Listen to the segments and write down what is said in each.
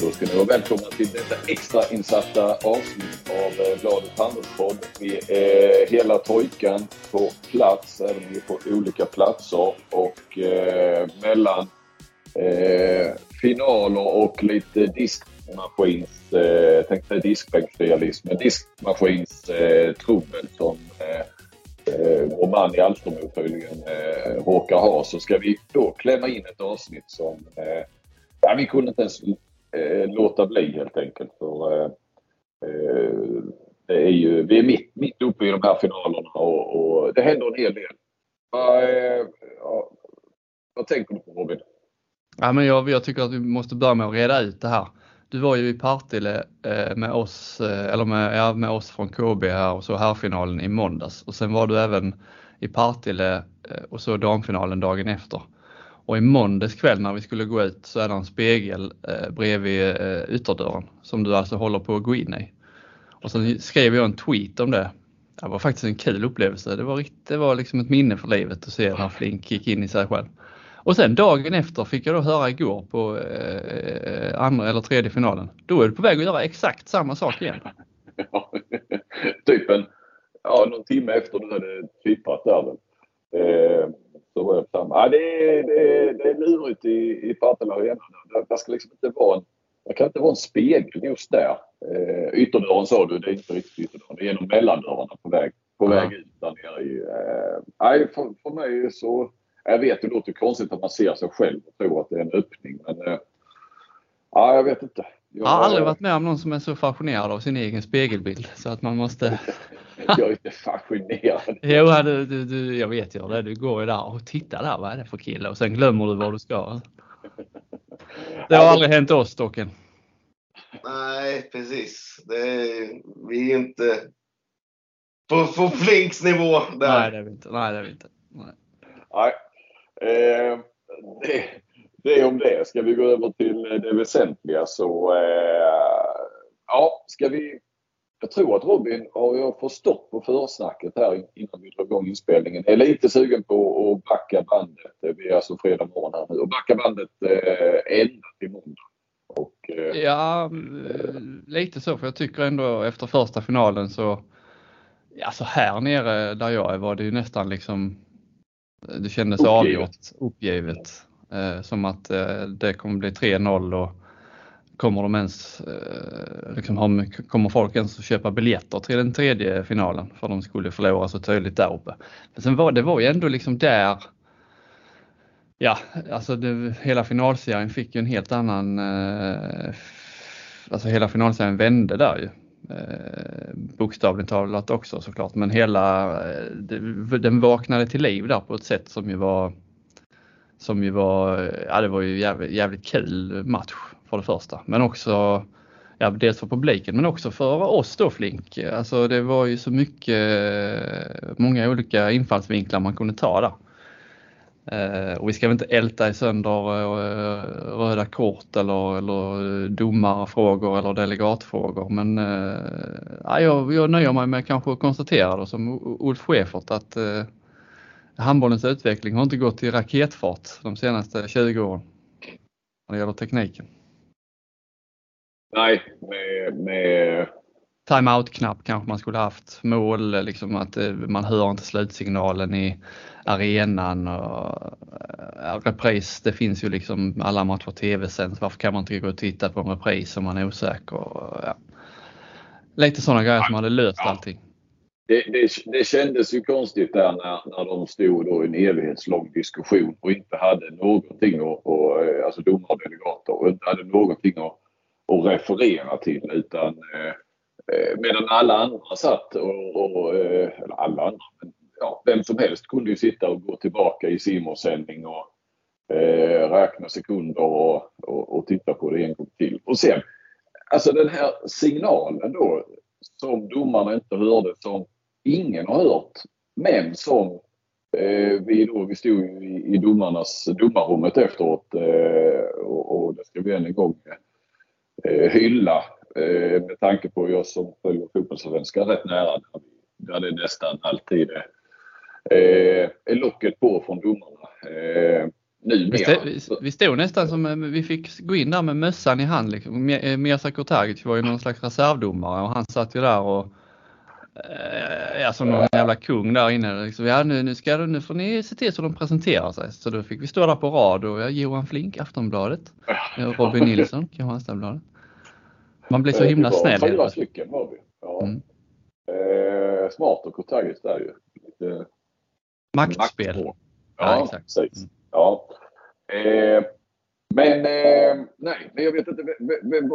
Då ska ni vara välkomna till detta extrainsatta avsnitt av eh, Bladet Handelspodd. Vi är hela trojkan på plats, även om vi är på olika platser. Och eh, mellan eh, finaler och lite diskmaskins, eh, tänkte säga diskbänksrealism, men diskmaskins eh, trubbel som eh, eh, vår man i Alstermo tydligen eh, råkar ha så ska vi då klämma in ett avsnitt som eh, ja, vi kunde inte ens eh, låta bli helt enkelt. För, eh, eh, det är ju, vi är mitt, mitt uppe i de här finalerna och, och det händer en hel del. Uh, ja, vad tänker du på Robin? Ja, men jag, jag tycker att vi måste börja med att reda ut det här. Du var ju i Partille eh, med oss, eh, eller med, ja, med oss från KB här och så herrfinalen i måndags och sen var du även i Partille eh, och så damfinalen dagen efter. Och i måndags kväll när vi skulle gå ut så är det en spegel eh, bredvid eh, ytterdörren som du alltså håller på att gå in i. Och sen skrev jag en tweet om det. Det var faktiskt en kul upplevelse. Det var, det var liksom ett minne för livet att se när Flink gick in i sig själv. Och sen dagen efter fick jag då höra igår på eh, andra eller tredje finalen. Då är du på väg att göra exakt samma sak igen. Ja, typ en, ja, någon timme efter du hade twittrat där. Eh, så var jag samma. Ja, det, är, det, det är lurigt i, i Partille Arena. Det, ska liksom inte vara en, det kan inte vara en spegel just där. Eh, ytterdörren sa du, det är inte riktigt ytterdörren. Det är genom mellandörrarna på väg, på väg ut där nere i... Eh, nej, för, för mig så jag vet, det låter konstigt att man ser sig själv och tror att det är en öppning. Men äh, ja, jag vet inte. Jag har aldrig varit med om någon som är så fascinerad av sin egen spegelbild så att man måste... jag är inte fascinerad. jo, du, du, du, jag vet ju det. Du går ju där och tittar där, vad är det för kille? Och sen glömmer du vad du ska. Det har aldrig hänt oss Docken. Nej, precis. Är, vi är inte på, på Flinks nivå där. Nej, det är vi inte. Nej, det är vi inte. Nej. Nej, Eh, det, det om det. Ska vi gå över till det väsentliga så eh, ja, ska vi jag tror att Robin har jag förstått på försnacket här innan vi drar igång inspelningen. Är lite sugen på att backa bandet. Vi är alltså fredag morgon här nu och backa bandet eh, ända till måndag. Och, eh, ja, eh, lite så för jag tycker ändå efter första finalen så, ja så här nere där jag är var det ju nästan liksom det kändes uppgivet. avgjort, uppgivet. Eh, som att eh, det kommer bli 3-0 och kommer de ens, eh, liksom, kommer folk ens att köpa biljetter till den tredje finalen för de skulle förlora så tydligt där uppe. Men sen var det var ju ändå liksom där Ja, alltså det, hela finalserien fick ju en helt annan, eh, alltså hela finalserien vände där ju. Eh, bokstavligt talat också såklart, men hela eh, den vaknade till liv där på ett sätt som ju var som ju var, ja det var ju jävligt, jävligt kul match för det första, men också ja, dels för publiken men också för oss då Flink. Alltså det var ju så mycket, många olika infallsvinklar man kunde ta där. Eh, och vi ska väl inte älta i sönder eh, röda kort eller, eller domarfrågor eller delegatfrågor men eh, ja, jag, jag nöjer mig med kanske att konstatera då som Ulf Schäfert att handbollens utveckling har inte gått i raketfart de senaste 20 åren när det gäller tekniken. Nej, med, med timeout-knapp kanske man skulle haft. Mål, liksom att man hör inte slutsignalen i arenan och ja, repris. Det finns ju liksom alla matcher tv-sänds. Varför kan man inte gå och titta på en repris om man är osäker? Och, ja. Lite sådana grejer som hade löst ja. allting. Det, det, det, kändes ju konstigt där när, när de stod då i en evighetslång diskussion och inte hade någonting att, och, eh, alltså domare och delegater, och inte hade någonting att, att referera till utan eh, eh, medan alla andra satt och, och eh, eller alla andra, men ja, vem som helst kunde ju sitta och gå tillbaka i simorsändning och eh, räkna sekunder och, och, och, titta på det en gång till. Och sen, alltså den här signalen då som domarna inte hörde, som ingen har hört, men som eh, vi då, vi stod i, i domarnas domarrummet efteråt eh, och, och det ska vi än en gång eh, hylla eh, med tanke på jag som följer fotbollsallsvenskan rätt nära där det nästan alltid är eh, är locket på från domarna. Eh, numera. Vi, vi stod nästan som, eh, vi fick gå in där med mössan i hand. Liksom. Eh, Mirza Kurtagic var ju någon slags reservdomare och han satt ju där och ja, som någon jävla kung där inne. Liksom, ja, nu, nu, ska, nu får ni se till så de presenterar sig. Så då fick vi stå där på rad och ja, Johan Flink, Aftonbladet. Robin Nilsson, Kristianstadsbladet. Man blir så Eh, himla snäll. Fyra stycken var vi. Ja. Mm. Eh, smart och Kurtagic där ju. Lite Maktspel. maktspråk. Ja, Ja, exakt. precis. Mm. Ja. Eh, men eh, nej, men jag vet inte.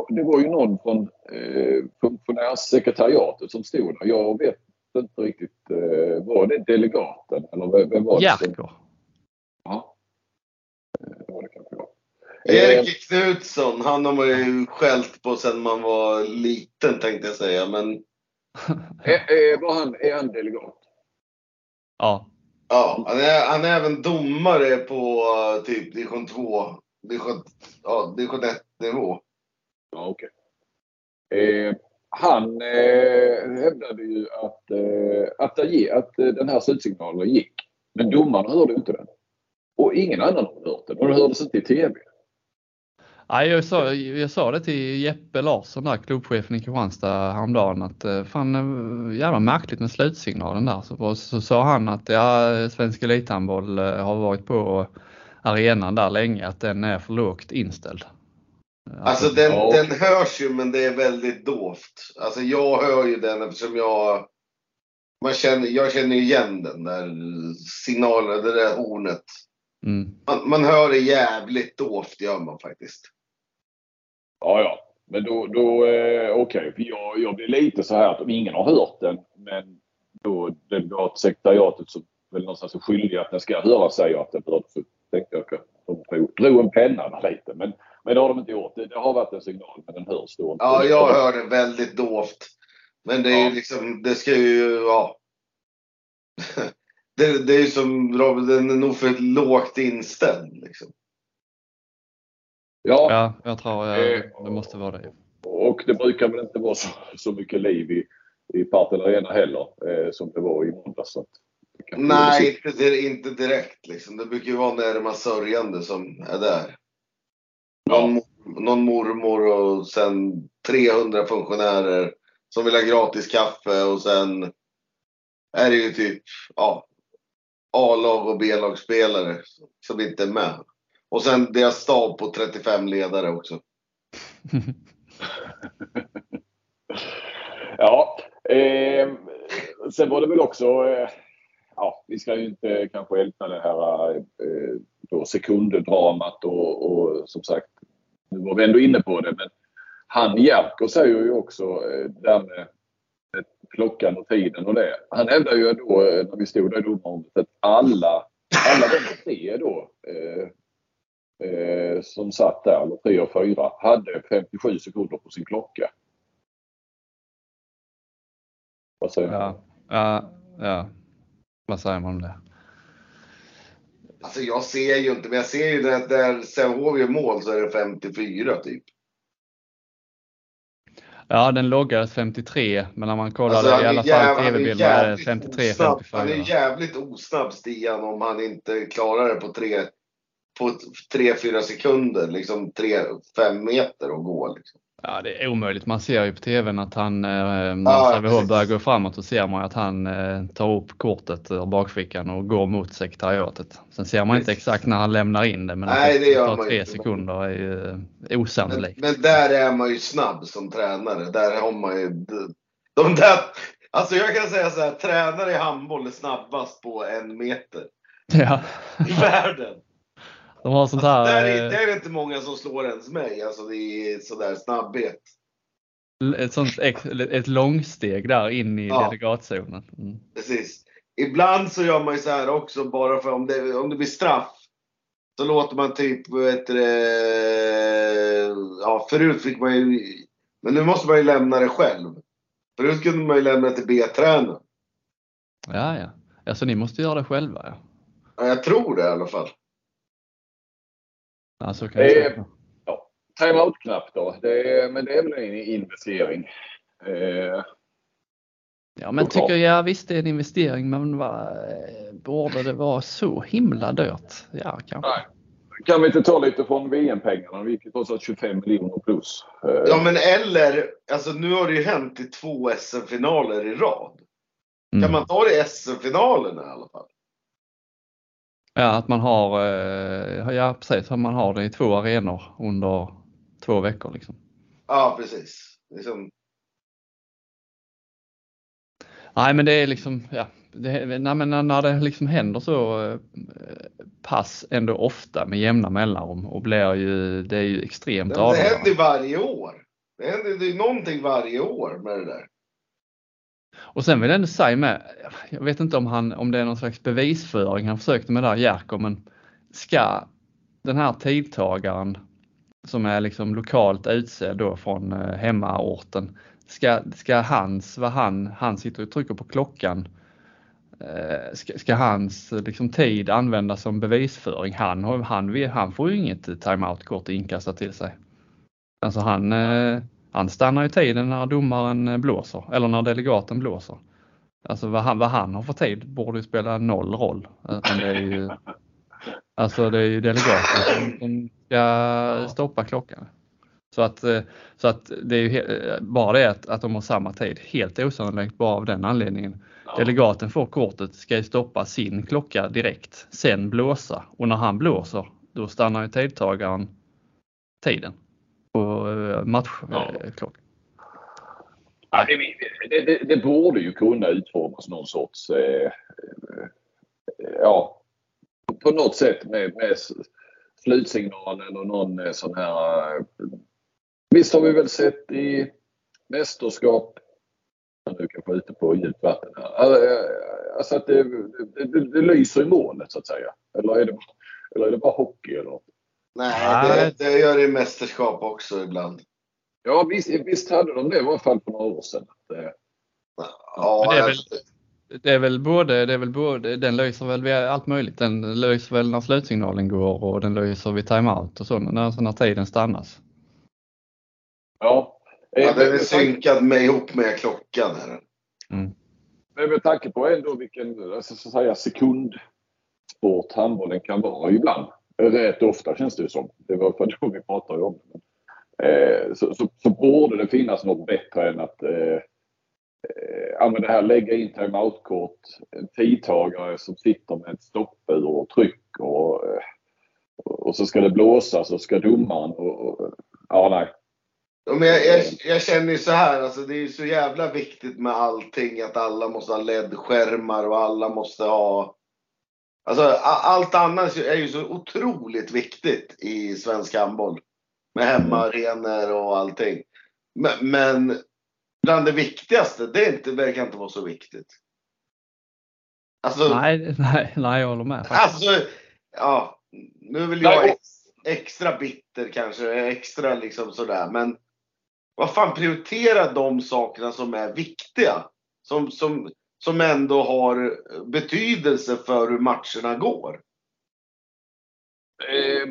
Det var ju någon från eh, funktionärssekretariatet som stod där. Jag vet inte riktigt. Eh, var det delegaten? Eller vem, vem var det? Jerker. Ja. Eh, Det var det kanske. var. Erik Knutsson, han har man ju skällt på sedan man var liten tänkte jag säga. Men Eh, eh, var han, är han delegat? Ja. ja, han är, han är även domare på typ division 2, division, ja, division 1 nivå. Ja, okej. Eh, han eh, hävdade ju att, eh, att, det, ge- att eh, den här slutsignalen gick. Men domarna hörde inte den. Och ingen annan har hört den. Och det hördes inte i TV. Ja, jag, sa, jag sa det till Jeppe Larsson, där, klubbchefen i Kristianstad häromdagen att eh, fan eh, jävla märkligt med slutsignalen där. Så, så sa han att ja, Svensk Elithandboll eh, har varit på arenan där länge, att den är för lågt inställd. Alltså den, ja. den hörs ju men det är väldigt dovt. Alltså jag hör ju den eftersom jag man känner, jag känner igen den där signalen, det där hornet. Mm. Man, man hör det jävligt dovt gör man faktiskt. Ja, ja. Men då, då eh, okej. För jag, jag blir lite så här att om ingen har hört den, men då delegatsekretariatet som väl någonstans är skyldiga att den ska höra säger att den bör tänkte jag att de drog, drog en penna där lite. Men, men det har de inte gjort. Det, det har varit en signal men den hörs då inte. Ja, jag hör det väldigt dovt. Men det är Ja. ju liksom, det ska ju, ja. Det, det är ju som Robin, den är nog för lågt inställd. Liksom. Ja, Ja, jag tror eh, Eh, det måste vara det. och det brukar väl inte vara så, så mycket liv i, i Partille Arena heller eh, som det var i måndags. så Nej, inte, di- inte direkt. Liksom. Det brukar ju vara närmast sörjande som är där. Ja. Någon, någon mormor och sen 300 funktionärer som vill ha gratis kaffe och sen är det ju typ ja, A-lag och B-lagsspelare som inte är med. Och sen deras stab på 35 ledare också. Ja, eh, sen var det väl också, eh, ja, vi ska ju inte kanske älta det här eh, då sekunddramat och, och som sagt, nu var vi ändå inne på det, men han Jerker säger ju också eh, där med med klockan och tiden och det. Han hävdar ju då eh, när vi stod där i domarrummet att alla, alla de tre då eh, eh, som satt där, eller tre och fyra, hade 57 sekunder på sin klocka. Vad säger du? Ja, ja, ja. Vad säger man om det? Alltså jag ser ju inte, men jag ser ju att där Sävehof gör mål så är det 54 typ. Ja, den loggades 53, men när man kollar Alltså, han i alla fall han är det jävligt 53, osnabb. Han 54. är jävligt osnabb Stian om han inte klarar det på tre, på tre fyra sekunder. Liksom tre, fem meter att gå. Liksom. Ja, det är omöjligt. Man ser ju på tvn att han, eh, när Ja, Sävehof precis. börjar gå framåt så ser man att han eh, tar upp kortet ur bakfickan och går mot sekretariatet. Sen ser man inte exakt när han lämnar in det, men Nej, att det gör tar tre inte. sekunder är ju eh, Men, osannolikt. men där är man ju snabb som tränare. Där har man ju... De där, alltså jag kan säga så här, tränare i handboll är snabbast på en meter Ja, i världen. De har sånt Där här, är, eh, där är det inte många som slår ens mig. Alltså det är sådär snabbhet. ett sånt ett långsteg där in i Ja. delegatzonen. Mm. Precis. Ibland så gör man ju så här också bara för om det, om det blir straff. Så låter man typ, heter det, ja förut fick man ju, men nu måste man ju lämna det själv. Förut kunde man ju lämna det till B-tränaren. Ja, ja. Alltså ni måste göra det själva ja. Ja, jag tror det i alla fall. Ja så kan det Eh, vara. Time-out-knapp då. Det är, men det är väl en investering. Eh, Ja men tycker jag visst det är en investering men vad, eh, borde det vara så himla dyrt? Ja kanske. nej. Kan vi inte ta lite från VM-pengarna? Vi gick trots allt 25 miljoner plus. Ja, men eller, alltså nu har det ju hänt i två SM-finaler i rad. Mm. Kan man ta det i SM-finalerna i alla fall? Ja, att man har, eh, ja precis, att man har det i två arenor under två veckor liksom. Ja, precis. Liksom, Nej men det är liksom, ja, det, nej, men när det liksom händer så eh, pass ändå ofta med jämna mellanrum och blir ju, det är ju extremt det, det avgörande. händer varje år. Det händer det är någonting varje år med det där. Och sen vill jag ändå säga med, jag vet inte om, han, om det är någon slags bevisföring han försökte med där Jerko, men ska den här tidtagaren som är liksom lokalt utsedd då från eh, hemmaorten, ska, ska hans, vad han, han sitter och trycker på klockan, eh, ska, ska hans eh, liksom, tid användas som bevisföring? Han, han, han får ju inget timeout-kort inkastat till sig. Alltså han, han stannar ju tiden när domaren blåser eller när delegaten blåser. Alltså vad han, vad han har för tid borde ju spela noll roll. Utan det är ju, alltså det är ju delegaten som, som ska stoppa klockan. Så att, så att det är ju bara det att, att de har samma tid, helt osannolikt bara av den anledningen. Delegaten får kortet, ska ju stoppa sin klocka direkt, sen blåsa och när han blåser då stannar ju tidtagaren tiden på Ja. matchklockan. Ja, det, det, det, det borde ju kunna utformas någon sorts, eh, eh, ja, på något sätt med, med slutsignalen och någon eh, sån här. eh, Visst har vi väl sett i mästerskap, nu kanske ute på djupt vatten här, eh, alltså att det, det, det, lyser i målet så att säga. Eller är det, eller är det bara hockey eller? Nej, Nej. det, det gör det i mästerskap också ibland. Ja visst, visst hade de det i alla fall för några år sedan. Att, eh, Ja, Men det är väl- Det är väl både, det är väl både, den löser väl allt möjligt. Den löser väl när slutsignalen går och den löser vid timeout och så när, när tiden stannas. ja. Eh, ja, den är synkad med ihop med klockan. Är den. Mm. Men med tanke på ändå vilken alltså, så att säga, sekundsport handbollen kan vara ibland. Rätt ofta känns det ju som. Det var för då vi pratade om det. Eh, så, så, så borde det finnas något bättre än att eh, eh, det här lägga in timeout-kort, en tidtagare som sitter med ett stoppur och tryck och, eh, och så ska det blåsa så ska domaren och, och ja nej. Men jag, jag, jag känner ju så här, alltså det är ju så jävla viktigt med allting. Att alla måste ha LED-skärmar och alla måste ha... Alltså allt annat är ju så otroligt viktigt i svensk handboll. Med hemmaarenor och allting. Men, men bland det viktigaste, det är inte, verkar inte vara så viktigt. Alltså, Nej, nej, nej, jag håller med. faktiskt. alltså ja. Nu vill jag ex, extra bitter kanske, extra liksom sådär. Men vad fan, prioritera de sakerna som är viktiga. Som, som, som ändå har betydelse för hur matcherna går. Eh,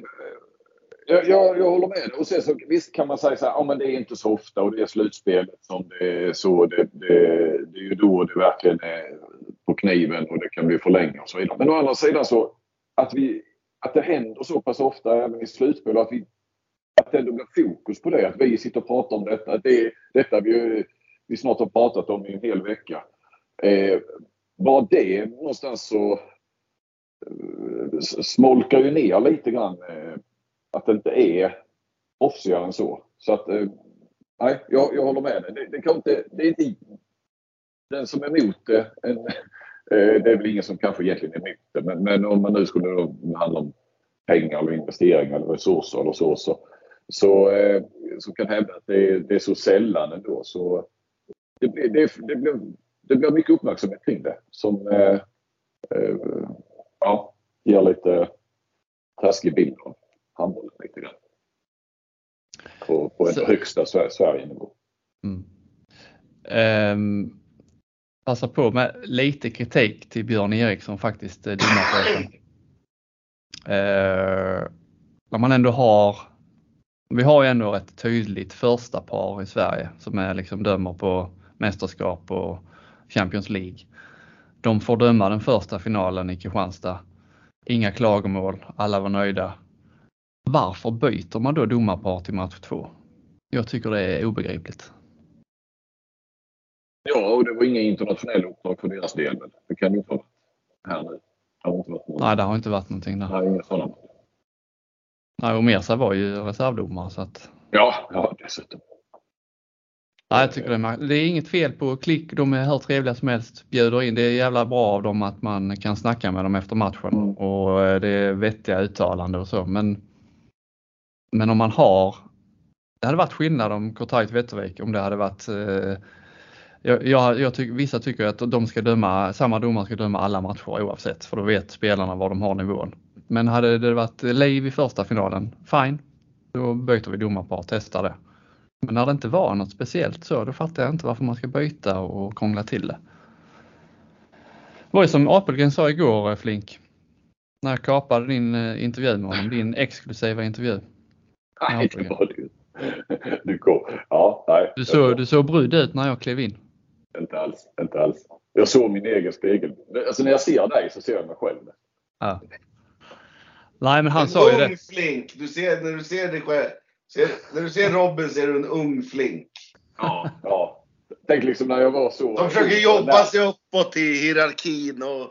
jag, jag, jag håller med. Och sen så, visst kan man säga så här, ja men det är inte så ofta och det är slutspelet som det är så. Det, det, det är ju då det verkligen är på kniven och det kan bli förlänga och så vidare. Men å andra sidan så att, vi, att det händer så pass ofta även i slutspel och att, vi, att det ändå blir fokus på det. Att vi sitter och pratar om detta. Det, detta vi, vi snart har pratat om i en hel vecka. Eh, bara det någonstans så eh, smolkar ju ner lite grann eh, att det inte är proffsigare än så. Så att, eh, nej, jag, jag håller med dig. Det, det, kan inte, det är inte den som är emot det. En, eh, det är väl ingen som kanske egentligen är emot det. Men, men om man nu skulle då handla om pengar eller investeringar eller resurser eller så. Så, så, eh, så kan hävda att det, är- det är så sällan ändå. Så det, det, det, det, blir, det blir mycket uppmärksamhet kring det. Som eh, eh, ja, ger lite taskig bild av handbollen lite grann. På, på en Så- högsta Sver- Sverige-nivå. Mm. Ehm, passa på med lite kritik till Björn Eriksson faktiskt, eh, domarchefen. Eh, när man ändå har, vi har ju ändå ett tydligt första par i Sverige som är liksom dömer på mästerskap och Champions League. De får döma den första finalen i Kristianstad. Inga klagomål, alla var nöjda. varför byter man då domarpar till match två? Jag tycker det är obegripligt. Ja, och det var inga internationella uppdrag för deras del. Det kan ju inte vara här nu. Det har inte varit någon. Nej, det har inte varit någonting där. Nej, inga sådana. Nej, och Mersa var ju reservdomare så att. Ja, ja dessutom. Nej, jag tycker det är, det är inget fel på klick. De är hur trevliga som helst. Bjuder in. Det är jävla bra av dem att man kan snacka med dem efter matchen Mm. och eh, det är vettiga uttalanden och så. Men, men om man har. Det hade varit skillnad om Kortajt Wettervik om det hade varit eh, jag, jag, jag tycker, vissa tycker att de ska döma, samma domare ska döma alla matcher oavsett för då vet spelarna var de har nivån. Men hade det varit Liv i första finalen, fine. Då byter vi domarpar testar det. Men när det inte var något speciellt så, då fattar jag inte varför man ska byta och krångla till det. Det var ju som Apelgren sa igår Flink. När jag kapade din eh, intervju med honom, din exklusiva intervju. Nej, det var det. Du kom. Ja, nej. Du såg, du såg brydd ut när jag klev in. Inte alls. Inte alls. Jag såg min egen spegel. Alltså när jag ser dig så ser jag mig själv. Ja. Nej, men han en sa ju det. flink. Du ser, när du ser dig själv. Ser, när du ser Robin ser du en ung flink. Ja. ja. Tänk liksom när jag var så. De försöker jobba sig uppåt i hierarkin och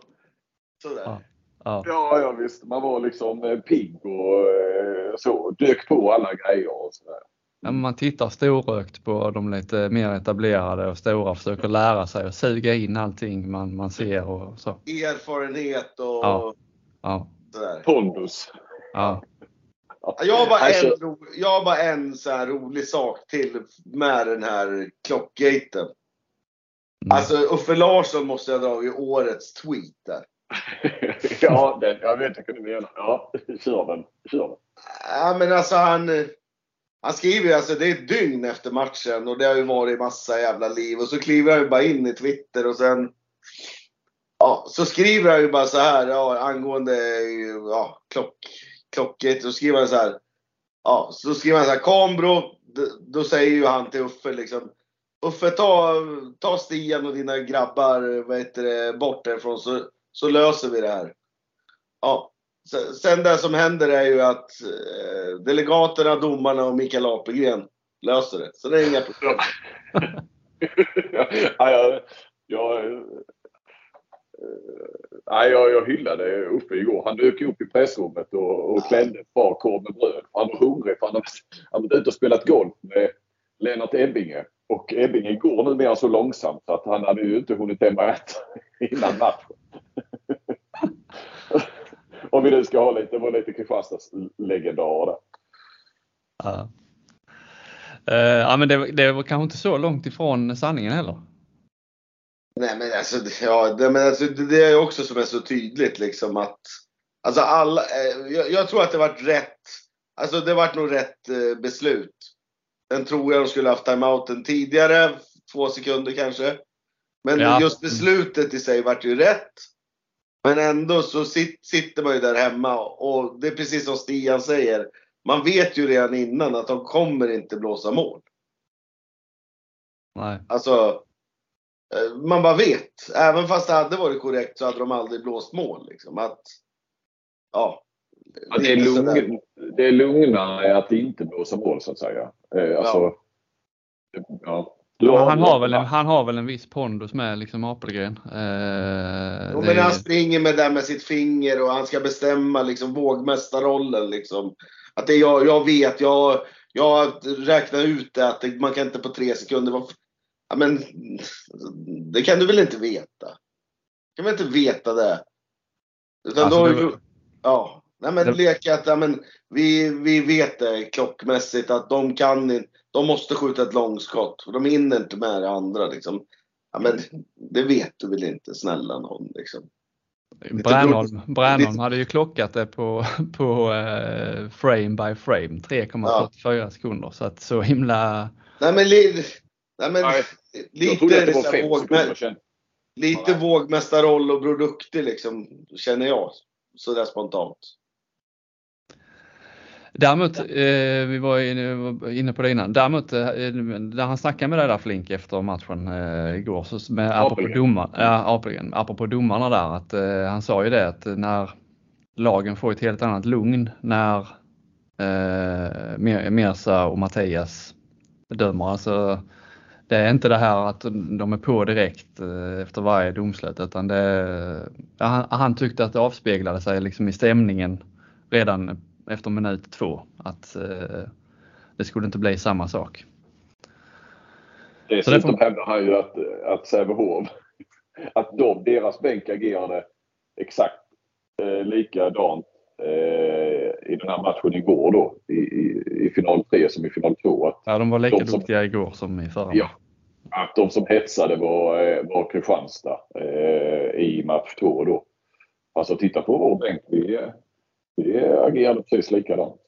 sådär. Ja. Ja. Ja, ja visst. Man var liksom eh, pigg och eh, så. Dök på alla grejer och sådär. Ja, man tittar storögt på de lite mer etablerade och stora försöker lära sig och suga in allting man, man ser och så. Erfarenhet och Ja. Ja, sådär. Pondus. ja, Jag har bara Alltså- en, jag har bara en så här rolig sak till med den här klockgaten. Mm. Alltså Uffe Larsson måste ha dragit årets tweet där. ja, den, jag vet vilken du menar. Ja, kör den. Kör den. Ja men alltså han, han skriver ju alltså det är ett dygn efter matchen och det har ju varit massa jävla liv och så kliver han ju bara in i Twitter och sen Ja, så skriver han ju bara så här ja, angående ja, klock, Klockigt. Då skriver han så här. Ja, så skriver han så här. Kambro. d- Då säger ju han till Uffe liksom. Uffe ta, ta Stian och dina grabbar vad heter det, bort därifrån så, så löser vi det här. Ja, sen, det som händer är ju att eh, delegaterna, domarna och Mikael Apelgren löser det. Så det är inga problem. ja, jag, jag, nej, jag, jag hyllade Uffe igår. Han dök upp i pressrummet och, och klämde ett par korv med bröd. Han var hungrig för han hade han varit ute och spelat golf med Lennart Ebbinge. Och Ebbinge går numera så långsamt så att han hade ju inte hunnit hem och äta innan matchen. Om vi nu ska ha lite, var lite Kristianstads legendarer där. ja. Uh, ja men det, det var kanske inte så långt ifrån sanningen heller. Nej men alltså, ja, det, men alltså, det det är också som är så tydligt liksom att Alltså alla, eh, jag, jag tror att det varit rätt. Alltså det varit nog rätt eh, beslut. Sen tror jag de skulle haft timeouten tidigare, två sekunder kanske. Men Ja. just beslutet i sig vart ju rätt. Men ändå så sit, sitter man ju där hemma och det är precis som Stian säger. Man vet ju redan innan att de kommer inte blåsa mål. Nej. Alltså, man bara vet. Även fast det hade varit korrekt så hade de aldrig blåst mål. Liksom. Att, ja. Ja, det, är lugn, det är lugnare att inte blåsa mål så att säga. Eh, alltså, ja. Du Men han, har väl en, han har väl en viss pondus med liksom Apelgren. Eh, Jo, det- men han springer med det med sitt finger och han ska bestämma liksom vågmästarrollen. Liksom. Att det är jag, jag vet, jag, jag räknar ut det att det, man kan inte på tre sekunder. Ja, men det kan du väl inte veta? Du kan väl inte veta det? Utan Alltså, då, var- ja, nej men det- leka att ja, men, vi, vi vet det klockmässigt att de kan de måste skjuta ett långskott. För de hinner inte med det andra liksom. Ja, men det vet du väl inte, snälla någon liksom. Brännholm, Brännholm lite- hade ju klockat det på, på eh, frame by frame, 3,44 sekunder. Så att så himla... Nej men, li, nej, men lite, att det var liksom, vågmä, lite vågmästarroll och Bror Duktig liksom, känner jag. Sådär spontant. Däremot, eh, vi var inne, på det innan, däremot eh, när han snackade med dig där Flink efter matchen eh, igår, så med, apropå, domar, ja, Apelgren, apropå domarna där, att eh, han sa ju det att när lagen får ett helt annat lugn när eh, Mersa och Mattias dömer. Alltså, det är inte det här att de är på direkt eh, efter varje domslut utan det, han, han tyckte att det avspeglade sig liksom i stämningen redan efter minut två att eh, det skulle inte bli samma sak. Dessutom får... hävdar han ju att, att Sävehof, att de, deras bänk agerade exakt eh, likadant eh, i den här matchen igår då i, i, i final 3 som i final 2. Ja, de var lika de som, duktiga igår som i förra. Ja, att de som hetsade var, eh, var Kristianstad eh, i match 2 då. Alltså titta på vår bänk. Vi, vi agerade precis likadant.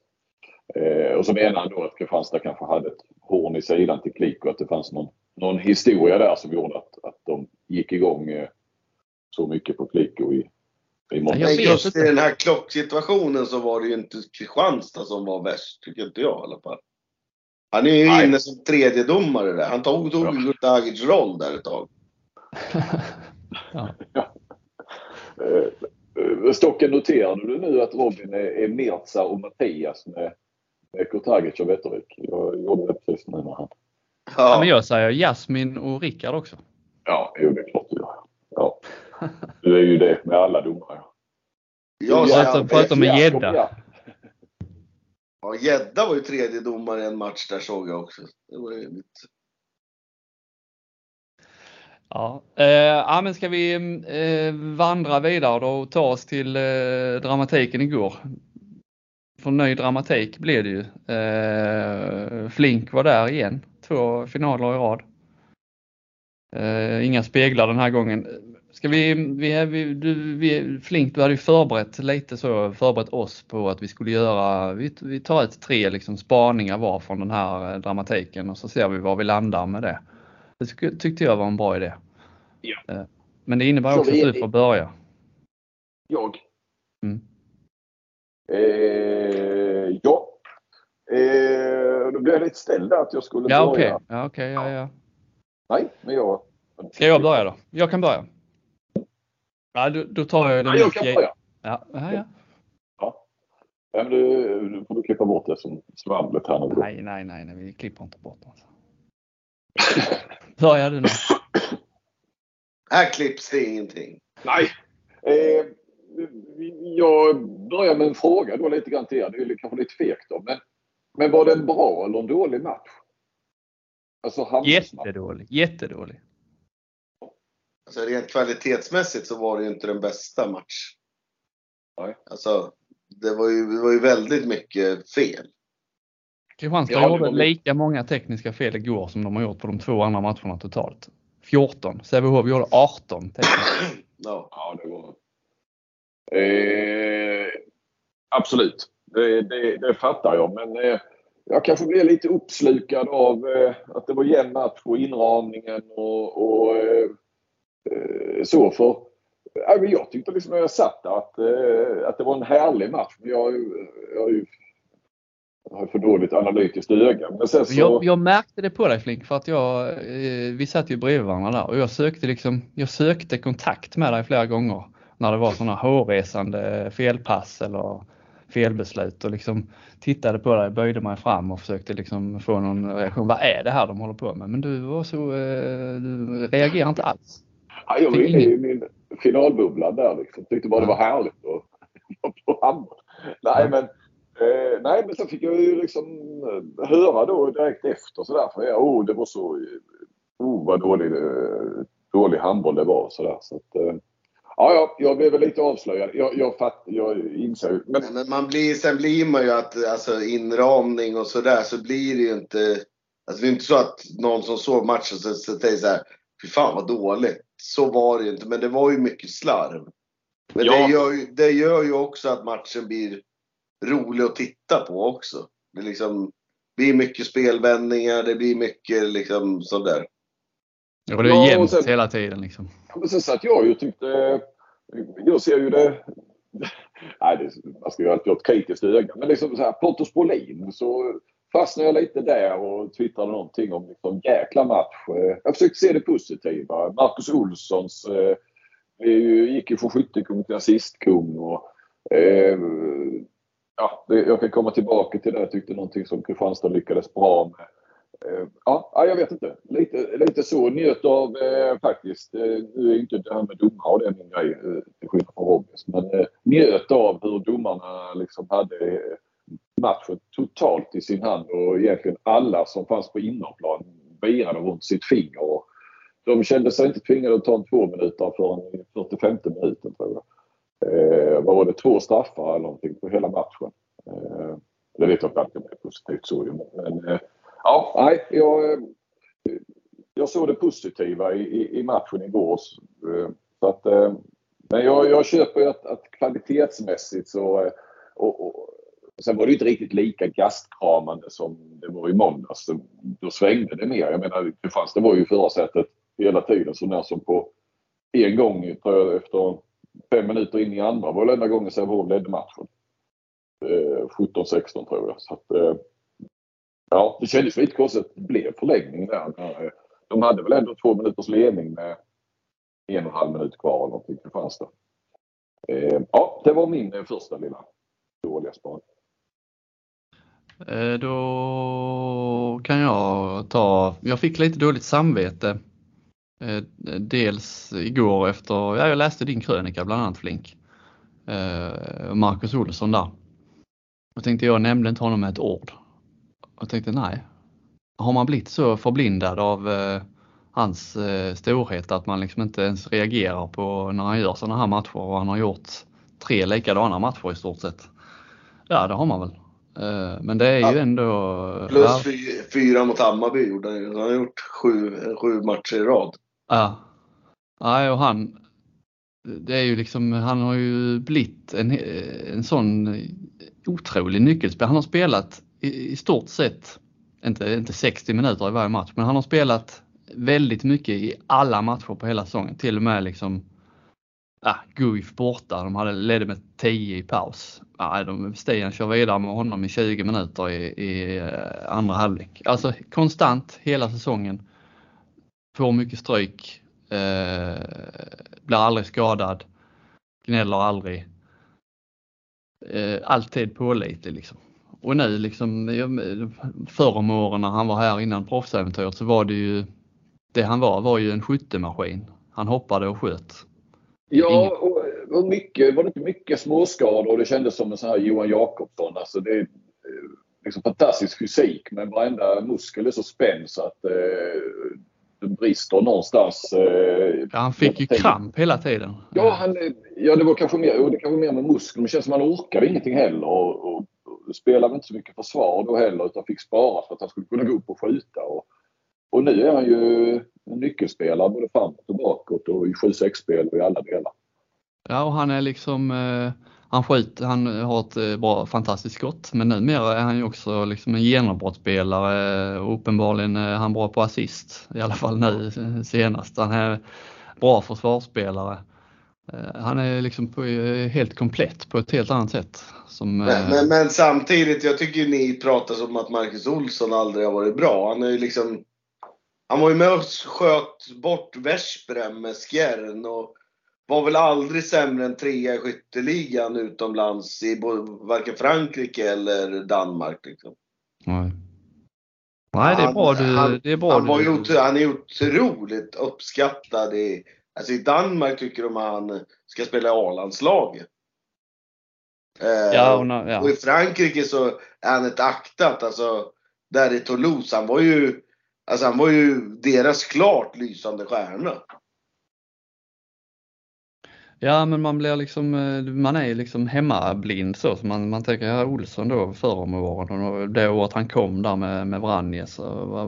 Eh, och så menar han då att Kristianstad kanske hade ett horn i sidan till Kliko. Att det fanns någon, någon historia där som gjorde att, att de gick igång eh, så mycket på Kliko i. Men just i den här klocksituationen så var det ju inte Kristianstad som var värst, tycker inte jag i alla fall. Han är ju Nej. inne som tredje domare där. Han tog, tog Dagic roll där ett tag. ja. ja. Eh, Stocken, noterade du nu att Robin är, är Mirza och Mattias med, med Kurtagic och Wettervik? Jag gjorde det precis nu när han... Ja. ja. men jag säger Jasmin och Rickard också. Ja, jo, det är klart du gör. Ja. Du är ju det med alla domare. Jag säger pratar med Gädda. Ja, Gädda var ju tredje domare i en match där såg jag också. Det var ju mitt... Ja, eh, men ska vi eh, vandra vidare då och ta oss till eh, dramatiken igår. För ny dramatik blev det ju. Eh, Flink var där igen, två finaler i rad. Eh, inga speglar den här gången. Ska vi, vi, vi, du, vi, Flink, du hade ju förberett lite så, förberett oss på att vi skulle göra, vi, vi tar ett tre liksom spaningar var från den här eh, dramatiken och så ser vi var vi landar med det. Det tyckte jag var en bra idé. Ja. Eh, men det innebär också att du får börja. Jag? Mm. Eh, ja. Eh, då blev jag lite ställd att jag skulle ja, börja. Okay. Ja, okej. Okay, ja, ja. Nej, men jag... Ska jag börja då? Jag kan börja. Ja, då, då tar jag den. Ja, jag kan börja. Ja, ja, ja. ja. men du, du får du klippa bort det som svamlet här nu. Nej, nej, nej, nej, vi klipper inte bort det. Alltså. Börja du nu. Här klipps det ingenting. Nej. Eh, jag börjar med en fråga då lite grann till er. Det är kanske lite fegt då. Men, men var det en bra eller en dålig match? Alltså Jättedålig. Jättedålig. Alltså rent kvalitetsmässigt så var det ju inte den bästa match. Nej. Alltså, det var ju, det var ju väldigt mycket fel. Kristianstad ja, gjorde lika många tekniska fel igår som de har gjort på de två andra matcherna totalt. 14. Sävehof gjorde 18 tekniska. ja. ja, det var... Eh, absolut, det, det, det, fattar jag. Men eh, jag kanske blev lite uppslukad av eh, att det var jämn match och inramningen och, och eh, eh, Eh, så. För jag tyckte liksom när jag satt där att, eh, att det var en härlig match. Men jag, jag har ju jag har för dåligt analytiskt öga. Men sen så... jag, jag märkte det på dig Flink för att jag, eh, vi satt ju bredvid varandra där och jag sökte, liksom, jag sökte kontakt med dig flera gånger när det var sådana hårresande felpass eller felbeslut och liksom tittade på dig, böjde mig fram och försökte liksom få någon reaktion. Vad är det här de håller på med? Men du var så, du reagerade inte alls. Ja, jag var inne i min finalbubbla där liksom. Tyckte bara det var härligt att på handboll. Nej men, eh, nej men sen fick jag ju liksom eh, höra då direkt efter sådär. För jag, oh, det var så, oh vad dålig, eh, dålig handboll det var sådär. Så att, eh, Ja, ja, jag blev väl lite avslöjad. Jag, jag, fatt, jag inser men... men man blir, sen blir man ju att alltså, inramning och sådär så blir det ju inte... Alltså det är inte så att någon som såg matchen så, så säger så här, fy fan vad dåligt. Så var det ju inte, men det var ju mycket slarv. Men ja. det, gör ju, det gör ju också att matchen blir rolig att titta på också. Det liksom blir mycket spelvändningar, det blir mycket liksom sådär. Ja, det är jämnt sen, hela tiden liksom. Men sen satt jag ju och tyckte, jag ser ju det, nej det, man ska ju alltid ha ett kritiskt öga, men liksom så här Pontus Brolin så fastnade jag lite där och twittrade någonting om liksom jäkla match. Eh, jag försökte se det positiva. Marcus Olssons eh, gick ju från skyttekung till assistkung och eh, ja, jag kan komma tillbaka till det. Jag tyckte någonting som Kristianstad lyckades bra med. Eh, ja, jag vet inte. Lite, lite så. Njöt av eh, faktiskt. Eh, nu är inte det här med domare och det är min grej eh, till skillnad från Robins. Men eh, njöt av hur domarna liksom hade matchen totalt i sin hand och egentligen alla som fanns på innerplan virade runt sitt finger. Och de kände sig inte tvingade att ta en två minuter förrän i 45 minuten tror jag. Eh, vad var det? Två straffar eller någonting på hela matchen. Eh, det vet jag inte alltid är positivt så men eh, ja, nej, jag, eh, jag såg det positiva i, i, i matchen igår. Så eh, att, eh, men jag, jag köper att, att kvalitetsmässigt så eh, och, och, Sen var det inte riktigt lika gastkramande som det var i måndags. Då svängde det mer. Jag menar, Kristianstad var ju förarsätet hela tiden så när som på en gång tror jag efter fem minuter in i andra var det enda gången Sävehof ledde matchen. Eh, 17-16 tror jag. Så att, eh, ja, det kändes lite konstigt att det blev förlängning där. Eh, de hade väl ändå två minuters ledning med en och en halv minut kvar eller någonting Kristianstad. Eh, ja, det var min eh, första lilla dåliga spaning. Eh, då kan jag ta, jag fick lite dåligt samvete. Eh, dels igår efter, ja, jag läste din krönika bland annat Flink. Eh, Marcus Olsson där. Jag tänkte jag nämnde inte honom med ett ord. Jag tänkte nej. Har man blivit så förblindad av hans storhet att man liksom inte ens reagerar på när han gör sådana här matcher och han har gjort tre likadana matcher i stort sett. Ja, det har man väl. Eh, men det är ju ja. ändå... Plus ja. fyra mot Hammarby gjorde han ju. Han har gjort sju, sju matcher i rad. Ja. Nej, och han... Det är ju liksom, han har ju blivit en, en sån otrolig nyckelspelare. Han har spelat i, i stort sett, inte, inte 60 minuter i varje match, men han har spelat väldigt mycket i alla matcher på hela säsongen. Till och med liksom ah, Guif borta. De hade ledde med 10 i paus. Ah, de, Stian kör vidare med honom i 20 minuter i, i eh, andra halvlek. Alltså konstant hela säsongen. Får mycket stryk. Eh, blir aldrig skadad. Gnäller aldrig. Eh, alltid pålitlig liksom. Och nu liksom förr om åren när han var här innan proffsäventyret så var det ju det han var var ju en skyttemaskin. Han hoppade och sköt. Ja, och, och mycket, var det inte mycket småskador och det kändes som en sån här Johan Jakobsson. Alltså det är eh, liksom fantastisk fysik men varenda muskel är så spänd så att eh, det brister någonstans. Eh, ja, han fick ju kramp hela tiden. Ja, han, ja det var kanske mer, det kanske mer med muskler. Men det känns som att han orkade ingenting heller. Och, och, och spelade inte så mycket försvar då heller utan fick spara för att han skulle kunna gå upp och skjuta. Och, och nu är han ju en nyckelspelare både framåt och bakåt och i 7-6-spel och i alla delar. Ja, och han är liksom, eh, han skjuter, han har ett eh, bra, fantastiskt skott, men numera är han ju också liksom en genombrottsspelare och uppenbarligen är han bra på assist, i alla fall nu senast. Han är bra försvarsspelare. Eh, han är liksom på, helt komplett på ett helt annat sätt. Som, men, men, men, samtidigt, jag tycker ni pratar som att Marcus Olsson aldrig har varit bra. Han är ju liksom han var ju med och sköt bort Veszprem med Skjern och var väl aldrig sämre än trea i skytteligan utomlands i varken Frankrike eller Danmark. Liksom. Nej. Nej, det är bra du... Han, det är bra han, var ju, han är otroligt uppskattad i... Alltså i Danmark tycker de att han ska spela i A-landslaget. Eh, ja, och, ja. och, i Frankrike så är han ett aktat. Alltså, där i Toulouse, han var ju Alltså han var ju deras klart lysande stjärna. Ja men man blir liksom, eh, man är liksom hemmablind så. så man, man tänker, ja Olsson då förr om åren och det året han kom där med, med Vranjes. Vad, vad,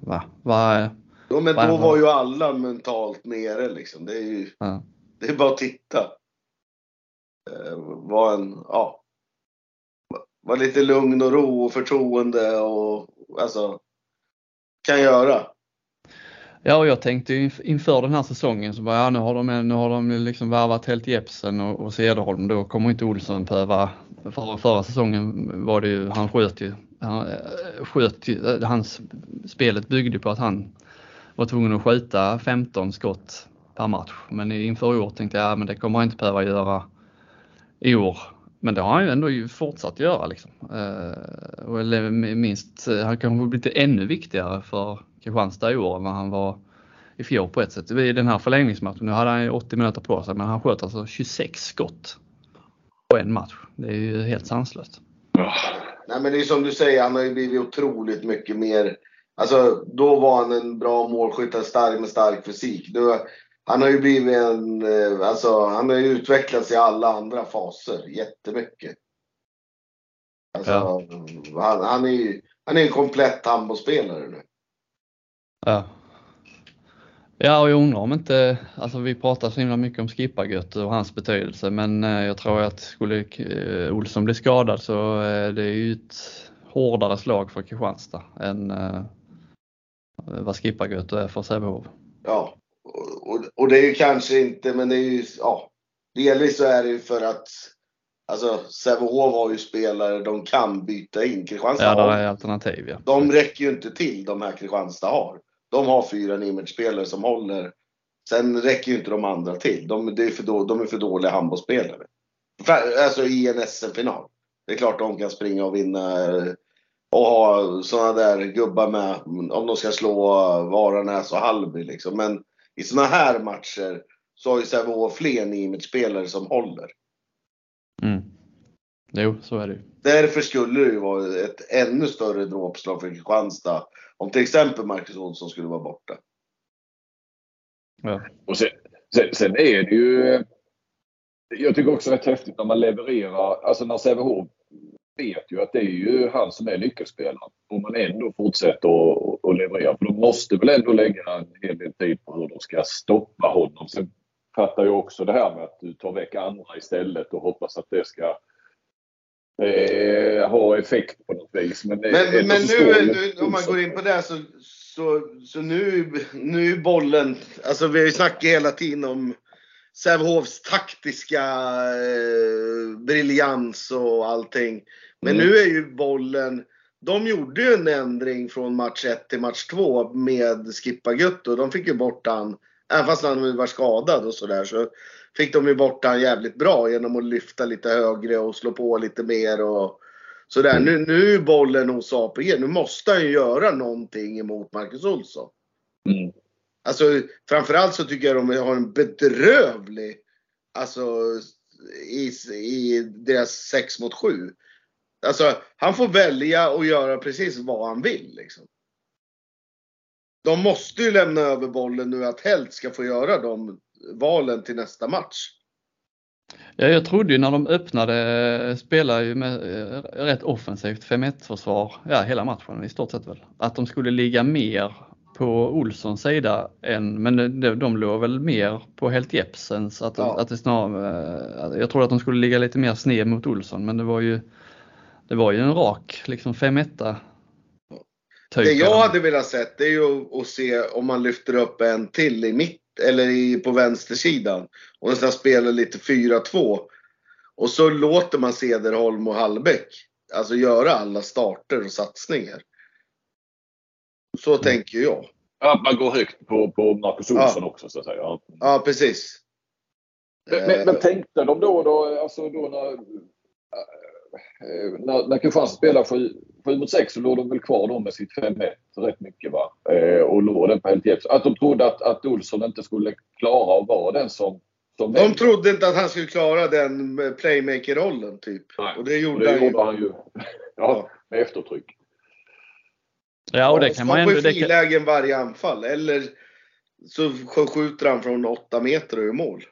vad, vad, Ja men då var ju alla mentalt nere liksom. Det är ju, ja. det är bara att titta. Eh, var en, ja. Var lite lugn och ro och förtroende och alltså kan göra. Ja, och jag tänkte inför den här säsongen så bara, ja, nu har de, nu har de liksom värvat helt Jepsen och, och Cederholm. Då kommer inte Olsson behöva, för, förra säsongen var det ju, han sköt ju, han, eh, sköt ju, eh, hans, spelet byggde på att han var tvungen att skjuta 15 skott per match. Men inför i år tänkte jag, ja, men det kommer han inte behöva göra i år men det har han ju ändå fortsatt göra liksom. Eh, och eller minst, eh, han kanske blivit ännu viktigare för Kristianstad i år än vad han var i fjol på ett sätt. I den här förlängningsmatchen, nu hade han ju 80 minuter på sig men han sköt alltså 26 skott på en match. Det är ju helt sanslöst. Nej men det är som du säger, han har ju blivit otroligt mycket mer Alltså då var han en bra målskytt, stark med stark fysik. Nu, han har ju blivit en, eh, alltså han har ju utvecklats i alla andra faser jättemycket. Alltså, ja. han, han, är ju han är en komplett handbollsspelare nu. Ja. Ja, och jag undrar om inte, alltså vi pratar så himla mycket om Skippargött och hans betydelse, men eh, jag tror att skulle eh, Olsson bli skadad så är det ju ett hårdare slag för Kristianstad än vad Skippargött är för Sävehof. Ja, och, och det är ju kanske inte, men det är ju, ja. Delvis så är det ju för att Alltså Sävehof har ju spelare de kan byta in. Kristianstad ja, är alternativ ja. De räcker ju inte till de här Kristianstad har. De har fyra Nimet-spelare som håller. Sen räcker ju inte de andra till. De, är för då, de är för dåliga handbollsspelare. Alltså i en SM-final. Det är klart de kan springa och vinna och ha sådana där gubbar med om de ska slå Varanäs och Hallby liksom. Men i sådana här matcher så har ju Sävehof fler Nimet-spelare som håller. Mm. Jo, så är det ju. Därför skulle det ju vara ett ännu större dråpslag för Kristianstad om till exempel Marcus Olsson skulle vara borta. Ja. Och sen, sen, sen är det ju... Jag tycker också rätt häftigt när man levererar, alltså när Sävehof vet ju att det är ju han som är nyckelspelaren. Om man ändå fortsätter att leverera. För de måste väl ändå lägga en hel del tid på hur de ska stoppa honom. Sen fattar jag också det här med att du tar väck andra istället och hoppas att det ska eh, ha effekt på något vis. Men, men, men nu, nu, om man går in på det så, så, så nu, nu är bollen, alltså vi har ju snackat hela tiden om Sävehofs taktiska eh, briljans och allting. Men mm. nu är ju bollen, de gjorde ju en ändring från match 1 till match 2 med Skippa Gutto. De fick ju bort han, även fast han var skadad och sådär, så fick de ju bort han jävligt bra genom att lyfta lite högre och slå på lite mer och sådär. Mm. Nu, nu är bollen hos APG. Nu måste han ju göra någonting emot Marcus Olsson. Mm. Alltså framförallt så tycker jag de har en bedrövlig, alltså i, i deras 6 mot 7. Alltså han får välja och göra precis vad han vill liksom. De måste ju lämna över bollen nu att Helt ska få göra de valen till nästa match. Ja, jag trodde ju när de öppnade, spelade ju med eh, rätt offensivt 5-1 försvar, ja hela matchen i stort sett väl, att de skulle ligga mer på Olssons sida än, men de, de låg väl mer på Helt Jepsens. Att, ja. att det snarare, jag trodde att de skulle ligga lite mer sned mot Olsson men det var ju, det var ju en rak liksom 5-1. Det jag hade velat sett det är ju att se om man lyfter upp en till i mitt eller i, på vänstersidan och nästan spelar lite 4-2. Och så låter man Cederholm och Hallbäck alltså göra alla starter och satsningar. Så mm. tänker jag. Att man går högt på, på Marcus Olsson ja. också så att säga. Ja, precis. Men, men, men tänkte de då, då, alltså då när, eh, när, när Kristianstad spelar 7, 7 mot 6 så låg de väl kvar då med sitt 5-1 rätt mycket va? Eh, och låg den på LTF. Att de trodde att, att Olsson inte skulle klara att vara den som som de trodde inte att han skulle klara den playmaker-rollen typ. Nej, och det gjorde, och det han, gjorde ju. han ju. ja, med eftertryck. Ja, och det kan man ändå... Skapar frilägen varje anfall. Eller så skjuter han från 8 meter och gör mål.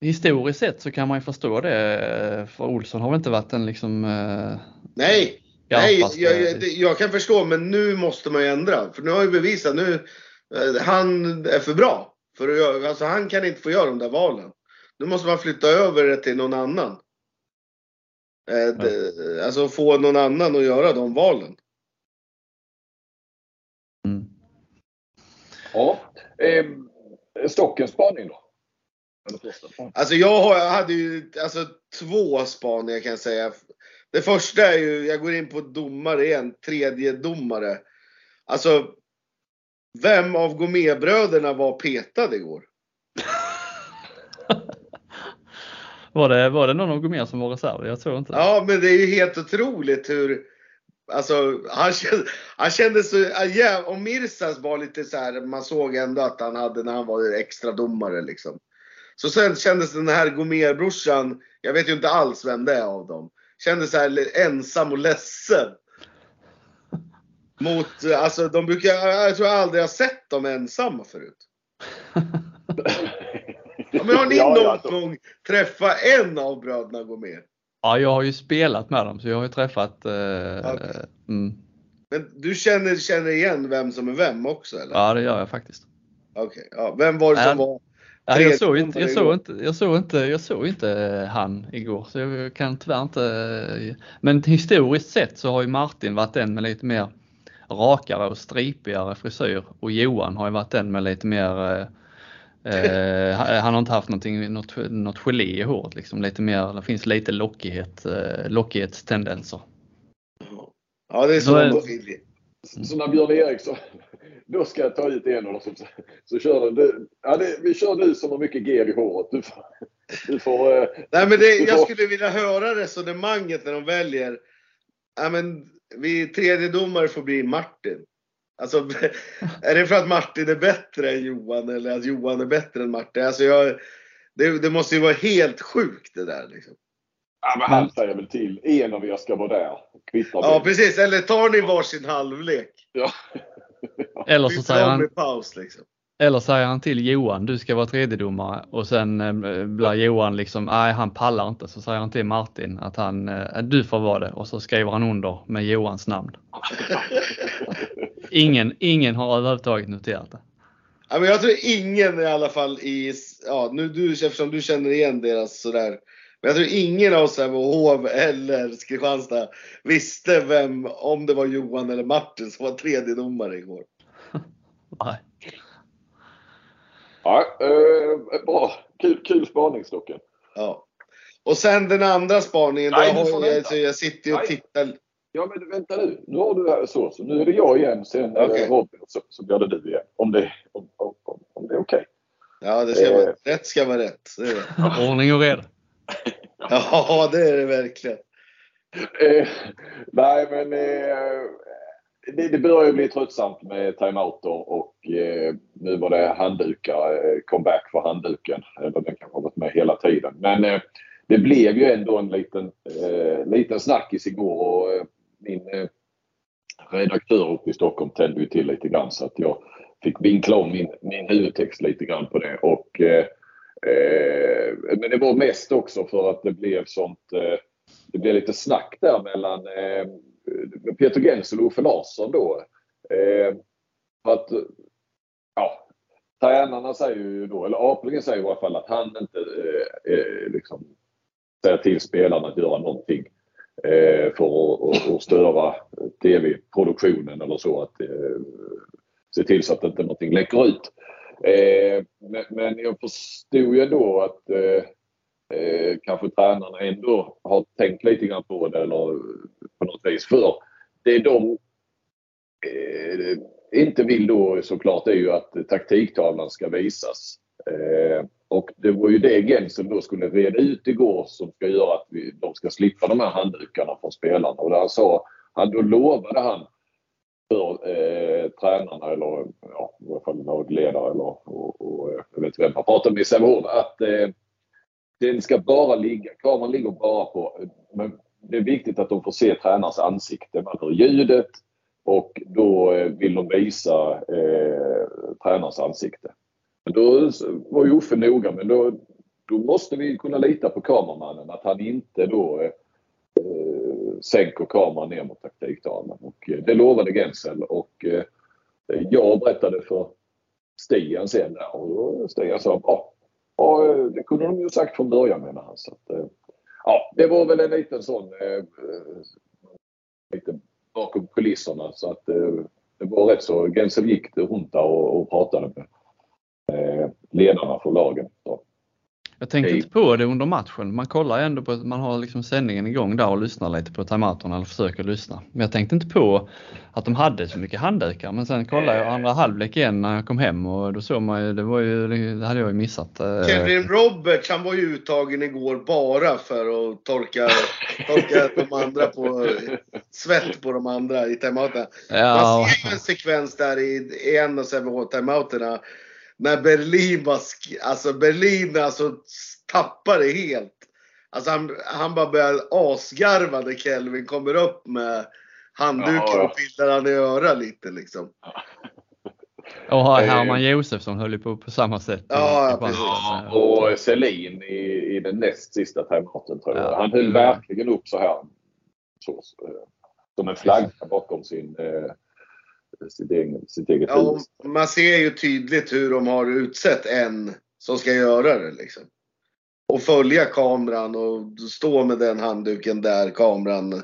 Historiskt sett så kan man ju förstå det. För Olsson har väl inte varit en liksom... Eh, nej, nej jag, jag, jag, kan förstå men nu måste man ju ändra. För nu har ju bevisat nu, eh, han är för bra. För alltså han kan inte få göra de där valen. Nu måste man flytta över det till någon annan. Eh, det, alltså få någon annan att göra de valen. Mm. Ja. Eh, stockens spaning då? Alltså jag, har, jag hade ju alltså, två spaningar kan jag säga. Det första är ju, jag går in på domare igen, tredje domare. Alltså, vem av Gourmetbröderna var petad igår? Var det, var det någon av Gomér som var reserv? Jag tror inte Ja, men det är ju helt otroligt hur Alltså, han kände, han kände så, ja, och Mirsas var lite så här, man såg ändå att han hade när han var extra domare liksom. Så sen kändes den här Gomér-brorsan, jag vet ju inte alls vem det är av dem, kändes så här ensam och ledsen. Mot, alltså de brukar, jag tror jag aldrig har sett dem ensamma förut. ja, men har ni ja, någon ja, gång träffat en av bröderna Gomér? Ja, jag har ju spelat med dem så jag har ju träffat... Eh, okay. mm. Men du känner, känner igen vem som är vem också eller? Ja, det gör jag faktiskt. Okej, okay. ja, vem var det som var Ja, jag, såg inte, jag, såg inte, jag, såg inte, jag såg inte han igår så jag kan tyvärr inte. Men historiskt sett så har ju Martin varit den med lite mer rakare och stripigare frisyr och Johan har ju varit den med lite mer Eh, han har inte haft någonting, något, något gelé i håret liksom. Lite mer, det finns lite lockighet, eh, lockighetstendenser. Ja det är så, så, så när Björn Eriksson, då ska jag ta ut en av dem så, så kör du. Ja, det, vi kör du som har mycket gel i håret. Du får, du får, eh, Nej men det, jag skulle vilja höra resonemanget när de väljer. Ja men vi tredje domare får bli Martin. Alltså, är det för att Martin är bättre än Johan eller att Johan är bättre än Martin? Alltså jag, det, det måste ju vara helt sjukt det där. Liksom. Ja, men han säger väl till. En av er ska vara där. Kvittar ja, precis. Eller tar ni varsin halvlek? Ja. eller så säger han... Paus, liksom. Eller säger han till Johan, du ska vara tredjedomare och sen eh, blir Johan liksom, nej han pallar inte. Så säger han till Martin att han, eh, du får vara det och så skriver han under med Johans namn. ingen, ingen har överhuvudtaget noterat det. Ja, men jag tror ingen i alla fall i, ja nu du, eftersom du känner igen deras sådär. Men jag tror ingen av Sävehof eller Kristianstad visste vem, om det var Johan eller Martin som var tredje domare igår. Nej. Ja, eh, bra. Kul, kul spaning Stocken. Ja. Och sen den andra spaningen. Nej, då har jag, jag sitter och tittar. Ja men vänta nu. Nu har du så. så nu är det jag igen. Sen okay. Robin. Så, så blir det du igen. Om det, om, om, om, det är okej. Okay. Ja, det ska eh. vara, rätt ska vara rätt. Ordning och reda. ja, det är det verkligen. Eh, nej men eh, det, det börjar ju bli tröttsamt med timeouter och eh, nu var det handdukar, eh, comeback för handduken. Eller den kanske har varit med hela tiden. Men eh, det blev ju ändå en liten, eh, liten snackis igår och eh, min eh, redaktör uppe i Stockholm tände ju till lite grann så att jag fick vinkla om min, min huvudtext lite grann på det. Och, eh, eh, men det var mest också för att det blev sånt eh, det blev lite snack där mellan eh, Peter Gensel och Uffe Larsson då. Eh, att, ja, tränarna säger ju då, eller Apelgren säger i alla fall att han inte eh, eh, liksom säger till spelarna att göra någonting eh, för att, störa tv-produktionen eller så. Att eh, se till så att inte någonting läcker ut. Eh, men, men, jag förstod ju då att eh, eh, kanske tränarna ändå har tänkt lite grann på det eller på något vis. För det de eh, inte vill då såklart är ju att taktiktavlan ska visas. Eh, och det var ju det Gensen då skulle reda ut igår som ska göra att vi, de ska slippa de här handdukarna från spelarna. Och där han sa, han, då lovade han för eh, tränarna eller ja, i alla fall lagledare eller och, och, eh, jag vet inte vem man pratar med i Sävehof att eh, den ska bara ligga, kameran ligger bara på, men det är viktigt att de får se tränarens ansikte. Man hör ljudet och då eh, vill de visa eh, tränarens ansikte. Men då var ju Uffe noga, men då, då måste vi kunna lita på kameramannen att han inte då eh, sänker kameran ner mot taktiktavlan. Och eh, det lovade Gensel och eh, jag berättade för Stian sen och Stian sa. Ja, det kunde de ju sagt från början menar han. Så att, eh, ja, det var väl en liten sån lite bakom kulisserna så att det var rätt så. Gensel gick runt där och, och pratade med ledarna för lagen. Så. Jag tänkte inte på det under matchen. Man kollar ändå på, man har liksom sändningen igång där och lyssnar lite på timeouterna eller försöker lyssna. Men jag tänkte inte på att de hade så mycket handdukar. Men sen kollade jag andra halvlek igen när jag kom hem och då såg man ju, det var ju, det hade jag ju missat. Eh. Kevin Roberts, han var ju uttagen igår bara för att torka, torka de andra på, svett på de andra i timeouterna. Ja. Man ser ju en sekvens där i en av Sävehof-timeouterna när Berlin var, alltså Berlin alltså tappade helt. Alltså han, han bara började asgarva när Kelvin kommer upp med handduken ja, och pillar han i örat lite liksom. Och Herman Josefsson höll ju på på samma sätt. Ja, precis. Och Selin i, i den näst sista timeouten tror jag. Han höll verkligen upp så här. Så, som en flagga bakom sin eh, sitt, egen, sitt eget ja. Man ser ju tydligt hur de har utsett en som ska göra det. Liksom. Och följa kameran och stå med den handduken där kameran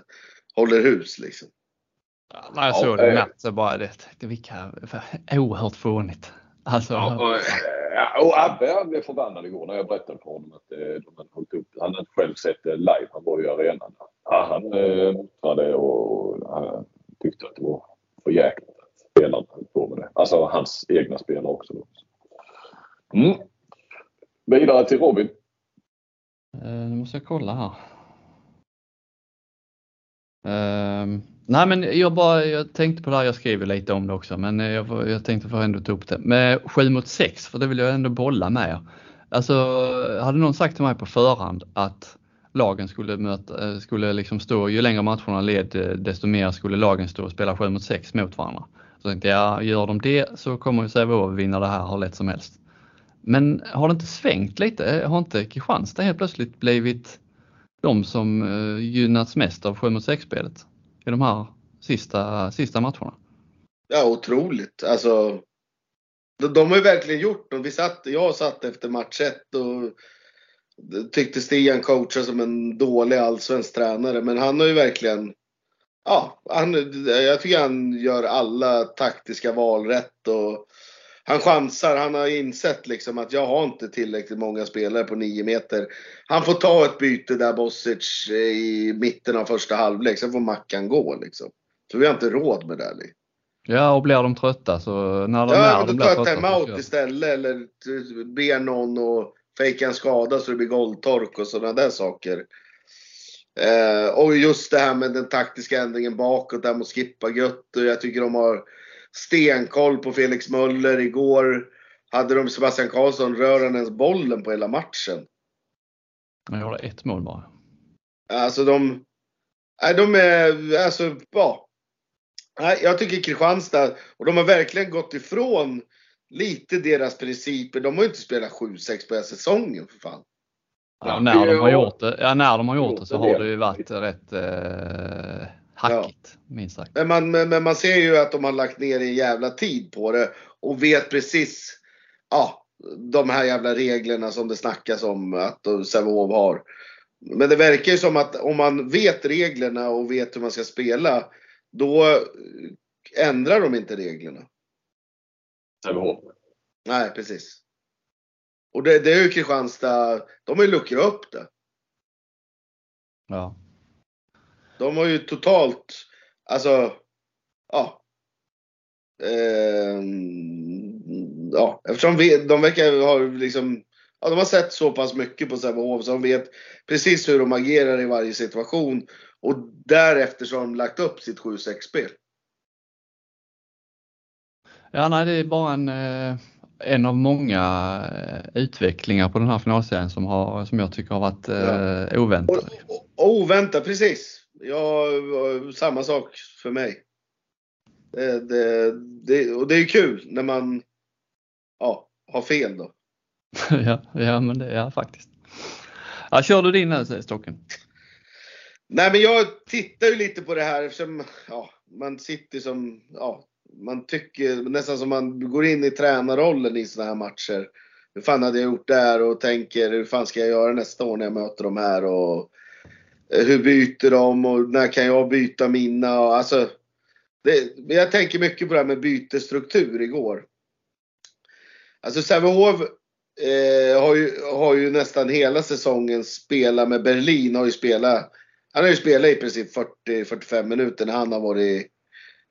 håller hus. Liksom. Ja, när jag såg det i natt så bara det, det vilka, oerhört fånigt. Alltså, ja, och, Abbe blev förbannad igår när jag berättade för honom att eh, de hade hållit upp Han hade själv sett det live, han var ju i arenan. Ja, han eh, muttrade och, och han tyckte att det var för jäkligt spelarna höll på med det. Alltså hans egna spelare också. Mm. Vidare till Robin. Uh, nu måste jag kolla här. Uh, nej men jag bara, jag tänkte på det här, jag skriver lite om det också, men eh, jag, jag tänkte få ändå ta upp det. Med 7 mot 6, för det vill jag ändå bolla med er. Alltså, hade någon sagt till mig på förhand att lagen skulle, möta, eh, skulle liksom stå, ju längre matcherna led, desto mer skulle lagen stå och spela 7 mot 6 mot varandra. Så tänkte jag, gör de det så kommer ju Sävehof vinna det här hur lätt som helst. Men har det inte svängt lite? Har inte Kristianstad helt plötsligt blivit de som eh, gynnats mest av 7 mot 6-spelet i de här sista, sista matcherna? Ja, otroligt. Alltså, de, de har ju verkligen gjort det. Vi satt, jag satt efter match 1 och tyckte Stian coachade som en dålig allsvensk tränare. Men han har ju verkligen ja, han, jag tycker han gör alla taktiska val rätt. Och han chansar. Han har insett liksom att jag har inte tillräckligt många spelare på 9 meter. Han får ta ett byte där Bosic i mitten av första halvlek. Sen får Mackan gå liksom. För vi har inte råd med det. Ja, och blir de trötta så när de, ja, när de blir trötta. Ja, timeout istället eller ber någon att fejka en skada så det blir golvtork och sådana där saker. Eh, och just det här med den taktiska ändringen bakåt, där att skippa Götter. Jag tycker de har stenkoll på Felix Möller. Igår hade de Sebastian Karlsson, rör han ens bollen på hela matchen? Han gjorde ett mål bara. Alltså de... Nej, de är... Alltså, ja. Nej, jag tycker Kristianstad, och de har verkligen gått ifrån lite deras principer. De har ju inte spelat 7-6 på säsongen för fan. Ja, när de har gjort det, ja, när de har gjort det så har det ju varit rätt eh, hackigt, ja. minst sagt. Men man, men, man ser ju att de har lagt ner en jävla tid på det och vet precis ja, de här jävla reglerna som det snackas om att Sävehof har. Men det verkar ju som att om man vet reglerna och vet hur man ska spela, då ändrar de inte reglerna. Sävehof? Nej, precis. Och det, det är ju Kristianstad, de har ju luckrat upp det. Ja. De har ju totalt, alltså, ja. Eh, ja, eftersom vi, de verkar ha liksom, ja, de har sett så pass mycket på Sävehof så de vet precis hur de agerar i varje situation. Och därefter så har de lagt upp sitt 7-6-spel. Ja, nej, det är bara en eh en av många eh, utvecklingar på den här finalserien som, har, som jag tycker har varit ja. eh, oväntad. Oväntad, precis. Ja, samma sak för mig. Det, det, det, och det är kul när man ja, har fel då. ja, ja, men det är faktiskt. Ja, kör du din nu, Stocken? Nej, men jag tittar ju lite på det här eftersom ja, man sitter som ja, man tycker nästan som man går in i tränarrollen i sådana här matcher. Hur fan hade jag gjort där och tänker hur fan ska jag göra nästa år när jag möter de här och eh, hur byter de och när kan jag byta mina och alltså. Det, jag tänker mycket på det här med bytesstruktur igår. Alltså Sävehof eh, har, ju, har ju nästan hela säsongen spelat med Berlin. Har ju spelat, han har ju spelat i princip 40-45 minuter när han har varit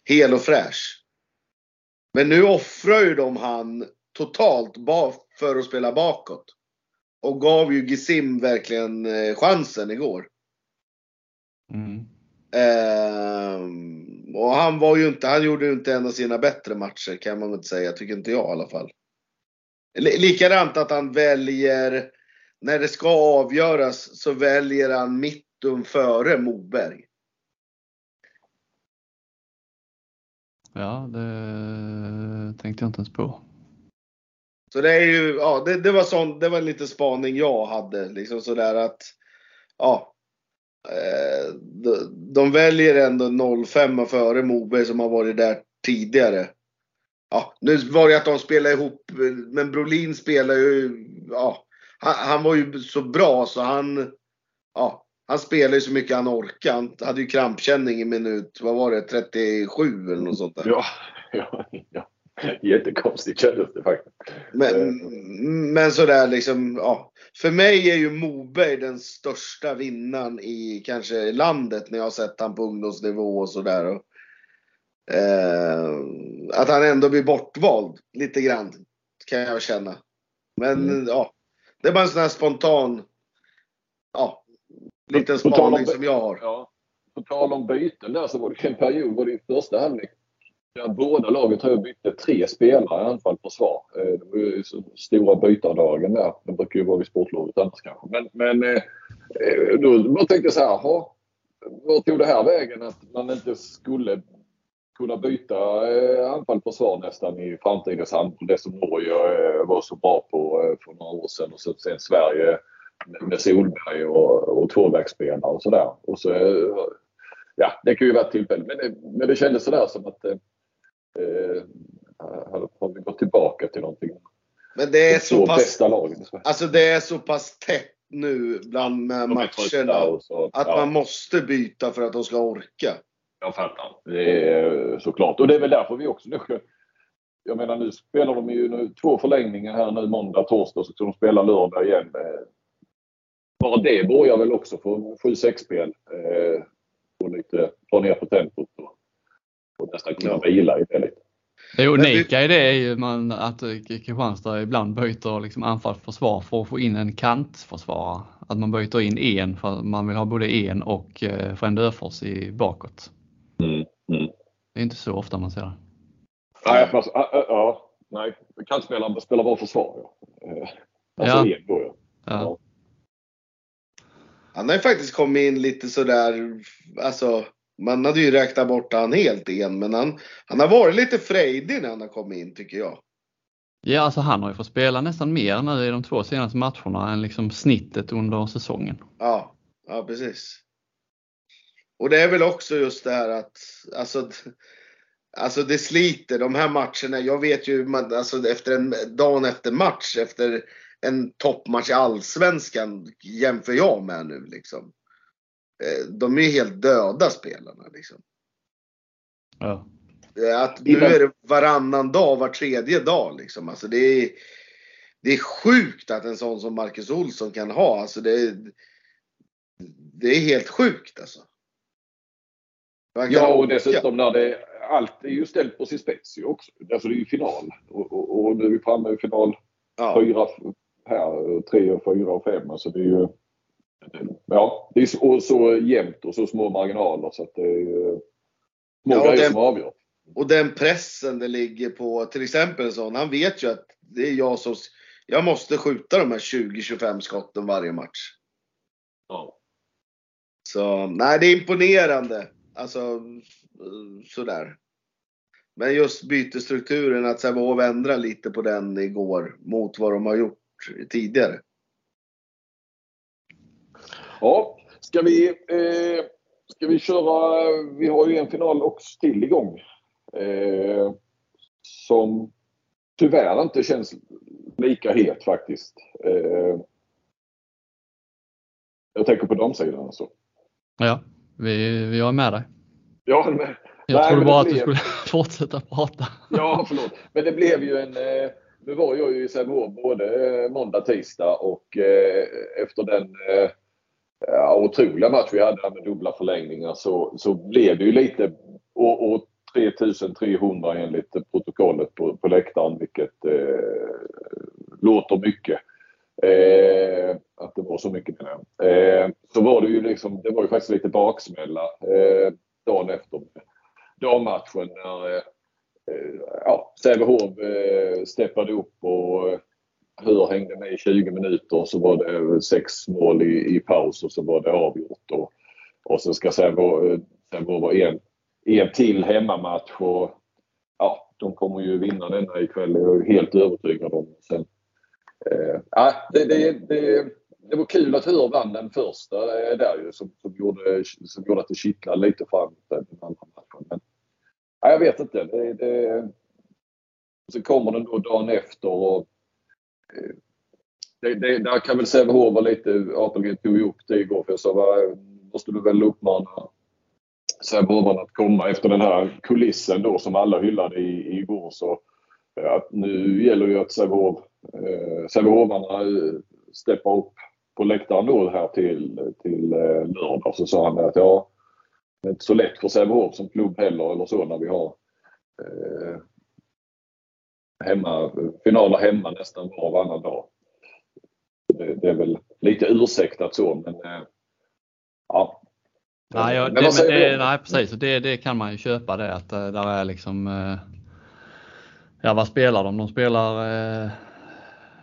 hel och fräsch. Men nu offrar ju de han totalt för att spela bakåt. Och gav ju Gisim verkligen eh, chansen igår. Mm. Eh, och han var ju inte, han gjorde ju inte en av sina bättre matcher kan man väl säga, tycker inte jag i alla fall. Likadant att han väljer, när det ska avgöras så väljer han Mittum före Moberg. Ja, det tänkte jag inte ens på. Så det är ju, ja, det, det var sån, det var lite spaning jag hade. Liksom sådär att, ja. Eh, de, de väljer ändå 05 före Moberg som har varit där tidigare. Ja, nu var det att de spelade ihop, men Brolin spelar ju, ja. Han, han var ju så bra så han, ja. Han spelar ju så mycket han orkar. Han hade ju krampkänning i minut, vad var det, 37 eller något sånt där. Ja, ja, ja. Jättekonstigt kändes det faktiskt. Men, eh. men sådär liksom, ja. För mig är ju Moberg den största vinnaren i kanske landet när jag har sett han på ungdomsnivå och sådär. Eh, att han ändå blir bortvald lite grann kan jag känna. Men mm. ja, det är bara en sån här spontan, ja, liten spaning som jag har. Ja. På tal om byten där så var det en period, var det i första halvlek Ja, båda lagen tror jag bytte tre spelare i anfall försvar. Eh, det var ju så stora bytardagen där. Det brukar ju vara vid sportlovet annars kanske. Men, men eh, eh, då bara tänkte jag så här. Ha, vad tog det här vägen att man inte skulle kunna byta anfall försvar nästan i framtidens handboll? Det som Norge var så bra på för några år sedan och sen Sverige med Solberg och, och tvåvägsspelare och sådär. Och så, ja, det kan ju vara ett tillfälle. Men det, men det kändes sådär som att eh, har vi gått tillbaka till någonting. Men det är så pass, bästa lagen Alltså det är så pass tätt nu bland matcherna så, att ja. man måste byta för att de ska orka. Jag fattar. Det är såklart. Och det är väl därför vi också nu jag menar nu spelar de ju nu, två förlängningar här nu måndag, torsdag, så ska de spela lördag igen. Bara det borgar väl också för 7-6 spel. Eh, och lite dra ner på tempot. Och, och nästan kunna vila i det lite. Det unika i det är ju man, att Kristianstad ibland byter liksom anfallsförsvar för att få in en kantförsvarare. Att man byter in en för att man vill ha både en och eh, Frände Öfors i bakåt. Mm, mm. Det är inte så ofta man ser det. Nej, alltså, ja, nej. kantspelaren spelar bara försvar. Ja. Eh, alltså ja. en då ja. ja. Han har ju faktiskt kommit in lite sådär, alltså man hade ju räknat bort han helt igen, men han, han har varit lite frejdig när han har kommit in tycker jag. Ja, alltså han har ju fått spela nästan mer nu i de två senaste matcherna än liksom snittet under säsongen. Ja, ja precis. Och det är väl också just det här att, alltså, alltså det sliter de här matcherna. Jag vet ju, alltså efter en, dagen efter match, efter en toppmatch i Allsvenskan jämför jag med nu liksom. Eh, de är helt döda spelarna liksom. Ja. Att nu är det varannan dag, var tredje dag liksom. Alltså det är, det är sjukt att en sån som Marcus Olsson kan ha. Alltså det, är, det är helt sjukt alltså. Ja, och dessutom när det allt är ju ställt på sin spets ju också. Alltså det är ju final. Och, och, och nu är vi framme i final ja. fyra här, tre och fyra och fem. Alltså det är ju ja, det är så, så jämnt och så små marginaler så att det är små ja, grejer den, som avgör. Och den pressen det ligger på till exempel en sån, han vet ju att det är jag som, jag måste skjuta de här 20-25 skotten varje match. Ja. Så nej, det är imponerande. Alltså sådär. Men just bytestrukturen, att Sävehof ändra lite på den igår mot vad de har gjort tidigare. Ja, ska vi, eh, ska vi köra, vi har ju en final också till igång. Eh, som tyvärr inte känns lika het faktiskt. Eh, jag tänker på damsidan alltså. Ja, vi, vi är med dig. Ja, men, jag trodde bara att du skulle fortsätta prata. ja, förlåt. Men det blev ju en, eh, nu var jag ju i Sävehof både eh, måndag, tisdag och eh, efter den eh, ja, otroliga match vi hade med dubbla förlängningar så, så blev det ju lite och, och 3300 enligt protokollet på, på läktaren vilket eh, låter mycket. Eh, att det var så mycket menar jag. Eh, så var det ju liksom, det var ju faktiskt lite baksmälla eh, dagen efter dammatchen när eh, Eh, ja, Sävehof eh, steppade upp och eh, Hur hängde med i 20 minuter så var det sex mål i, i paus och så var det avgjort. Och, och sen ska Sävehof vara en, en till hemmamatch och ja, de kommer ju vinna denna ikväll. Jag är helt övertygad om. Sen, eh, ja, det, det, det, det var kul att Hör vann den första där ju som, som, gjorde, som gjorde att det kittlade lite framåt den andra matchen. Men, ja, jag vet inte. Det, det, så kommer den då dagen efter och eh, det, det, där kan väl Sävehof vara lite, Apelgren tog ju upp det igår för jag sa vad, måste du väl uppmana Sävehofarna att komma efter den här kulissen då som alla hyllade i, igår så eh, att nu gäller ju att Sävehof, eh, Sävehofarna eh, steppar upp på läktaren då här till, till eh, lördag. Så sa han att ja, det är inte så lätt för Sävehof som klubb heller eller så när vi har eh, hemma, finaler hemma nästan var och varannan dag. Det, det, är väl lite ursäktat så men eh, ja. Nej, ja, det, men det, nej precis, det, det kan man ju köpa det att eh, där är liksom eh, Ja vad spelar de? De spelar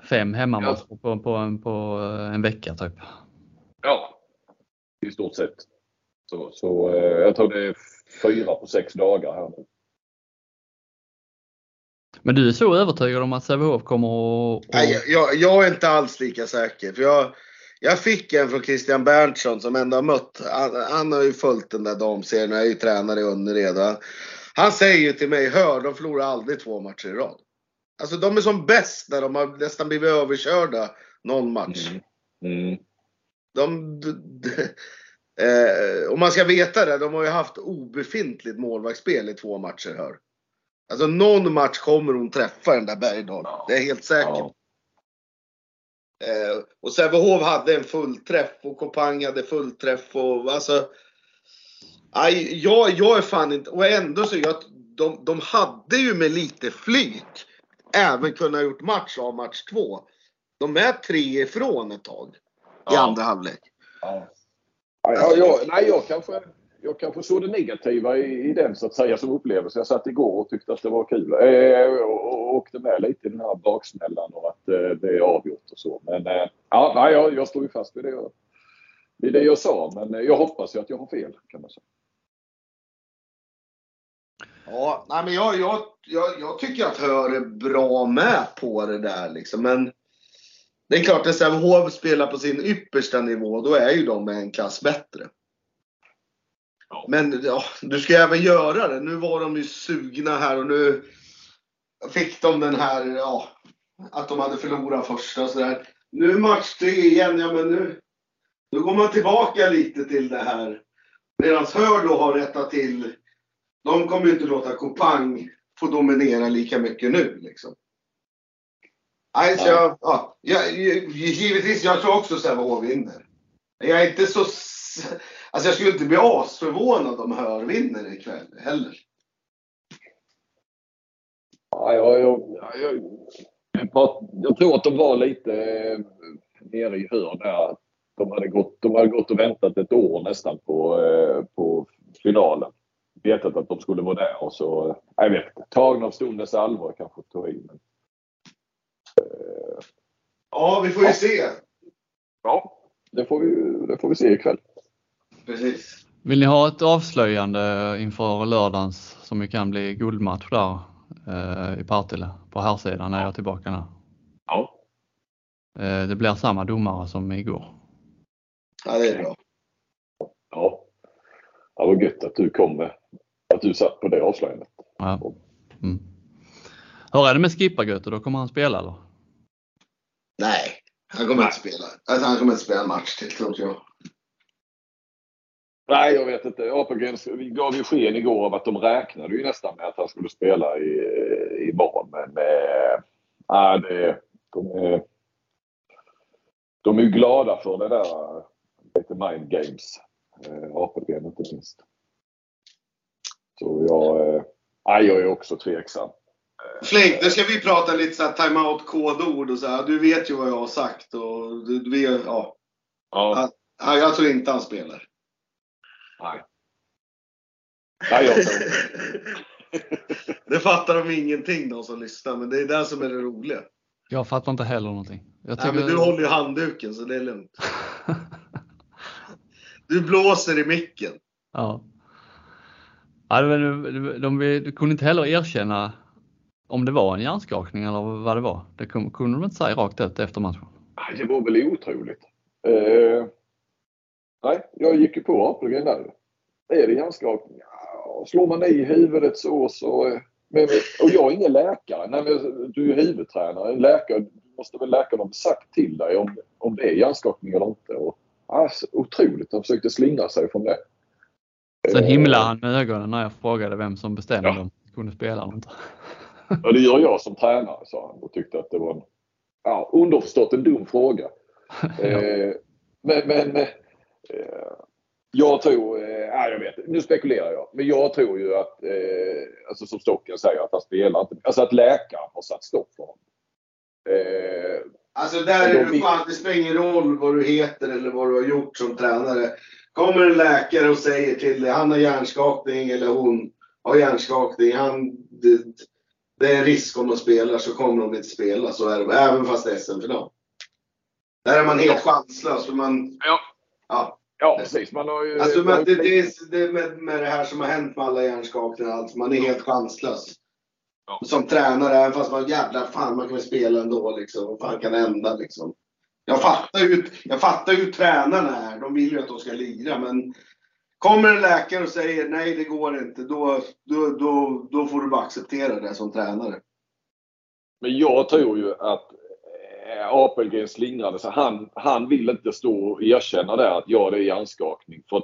fem hemmamatcher ja. på, på, en, på en vecka typ. Ja, i stort sett. Så, så jag tror det är fyra på sex dagar här nu. Men du är så övertygad om att Sävehof kommer att... Och... Nej, jag, jag, är inte alls lika säker. För jag, jag fick en från Christian Berntsson som ändå har mött, han, han har ju följt den där damserien, jag är ju tränare i Önnered. Han säger ju till mig, hör de förlorar aldrig två matcher i rad. Alltså de är som bäst när de har nästan blivit överkörda någon match. Mm. Mm. De, de, de eh, och man ska veta det, de har ju haft obefintligt målvaktsspel i två matcher här. Alltså någon match kommer hon träffa den där Bergdahl. Ja. Det är helt säkert. Ja. Eh, och Sävehof hade en fullträff och Kopang hade fullträff och alltså. Aj, jag, jag är fan inte, och ändå så jag, de, de hade ju med lite flyt även kunnat gjort match av match två. De är tre ifrån ett tag i andra halvlek. Ja. Ja, jag, nej, jag kanske jag kanske såg det negativa i, i den så att säga som upplevelse. Jag satt igår och tyckte att det var kul. Eh, och, och åkte med lite i den här baksmällan och att eh, det är avgjort och så. Men eh, ja, jag, jag står ju fast vid det, jag, vid det jag sa. Men eh, jag hoppas ju att jag har fel kan man säga. Ja, nej men jag, jag, jag, jag tycker att Hör är bra med på det där liksom. Men det är klart, när Sävehof spelar på sin yppersta nivå, då är ju de en klass bättre. Men ja, du ska även göra det. Nu var de ju sugna här och nu fick de den här, ja, att de hade förlorat första och sådär. Nu match tre igen, ja men nu, nu går man tillbaka lite till det här. Medan Hör då har rättat till, de kommer ju inte låta Kopang få dominera lika mycket nu liksom. Alltså, ja. ja, jag, givetvis, jag tror också Sävehof vinner. Jag är inte så Alltså jag skulle inte bli asförvånad om Hör vinner ikväll heller. Ja, jag, jag, jag, jag, tror att de var lite eh, nere i Hör där. De hade, gått, de hade gått och väntat ett år nästan på, eh, på finalen. Vetat att de skulle vara där och så, jag vet inte, tagna av stundens allvar kanske tog i. Men, eh, ja, vi får ju ja. se. Ja, det får vi, det får vi se ikväll. Precis. Vill ni ha ett avslöjande inför lördagens som ju kan bli guldmatch där eh, i Partille på här sidan när jag är tillbaka nu? Ja. Eh, det blir samma domare som igår. Ja, det är bra. Ja. Ja, vad gött att du kom med, att du satt på det avslöjandet. Ja. Mm. Hur är det med Skippa-Göte då? Kommer han spela eller? Nej, han kommer inte spela. Alltså, han kommer inte spela en match till tror jag. Nej, jag vet inte. Apelgren gav ju sken igår av att de räknade ju nästan med att han skulle spela i, i morgon. Men äh, det, de, är, de är ju glada för det där eh, lite mind games. Eh, äh, Apelgren inte minst. Så jag, äh, jag är också tveksam. Flink, nu ska vi prata lite så time-out kodord och så här. Du vet ju vad jag har sagt och du, vi, ja. ja. ja. Jag tror inte han spelar. Nej. Nej, jag tror Det fattar de ingenting de som lyssnar, men det är det som är det roliga. Jag fattar inte heller någonting. Jag tycker... Nej, men du håller ju handduken så det är lugnt. du blåser i micken. Ja. ja de, de, de, de kunde inte heller erkänna om det var en hjärnskakning eller vad det var. Det kunde de inte säga rakt ut efter matchen. Det var väl otroligt. Uh, nej, jag gick ju på Apelgren där. Är det hjärnskakning? Ja, slår man i huvudet så så... Eh, men, och jag är ingen läkare. Nej, men du är huvudtränare. En läkare, måste väl läkaren ha sagt till dig om, om det är hjärnskakning eller inte. Och, alltså, otroligt. Han försökte slingra sig från det. Sen himlade han med ögonen när jag frågade vem som bestämde ja. om de kunde spela eller inte. Ja, det gör jag som tränare, sa han och tyckte att det var en, ja, underförstått en dum fråga. eh, men, men eh, jag tror, eh, jag vet nu spekulerar jag, men jag tror ju att, eh, alltså som Stocken säger, att han spelar inte, alltså att läkaren har satt stopp för honom. Eh, alltså där är det fan, det spelar ingen roll vad du heter eller vad du har gjort som tränare. Kommer en läkare och säger till dig, han har hjärnskakning eller hon har hjärnskakning, han, det, det är en risk om de spelar så kommer de inte spela. Så är det, även fast det är SM-final. Där är man helt chanslös. För man, ja. Ja, ja precis. Man har ju, alltså, men det, det, det med, med det här som har hänt med alla hjärnskakningar. Alltså, man är helt chanslös. Ja. Som tränare, även fast man jävla fan man kan väl spela ändå. Liksom. Vad fan kan hända liksom? Jag fattar ju, jag fattar ju tränarna är. De vill ju att de ska lira. Men Kommer en läkare och säger nej, det går inte, då, då, då, då får du bara acceptera det som tränare. Men jag tror ju att eh, Apelgren slingrade sig. Han, han vill inte stå och erkänna det att ja, det är hjärnskakning. För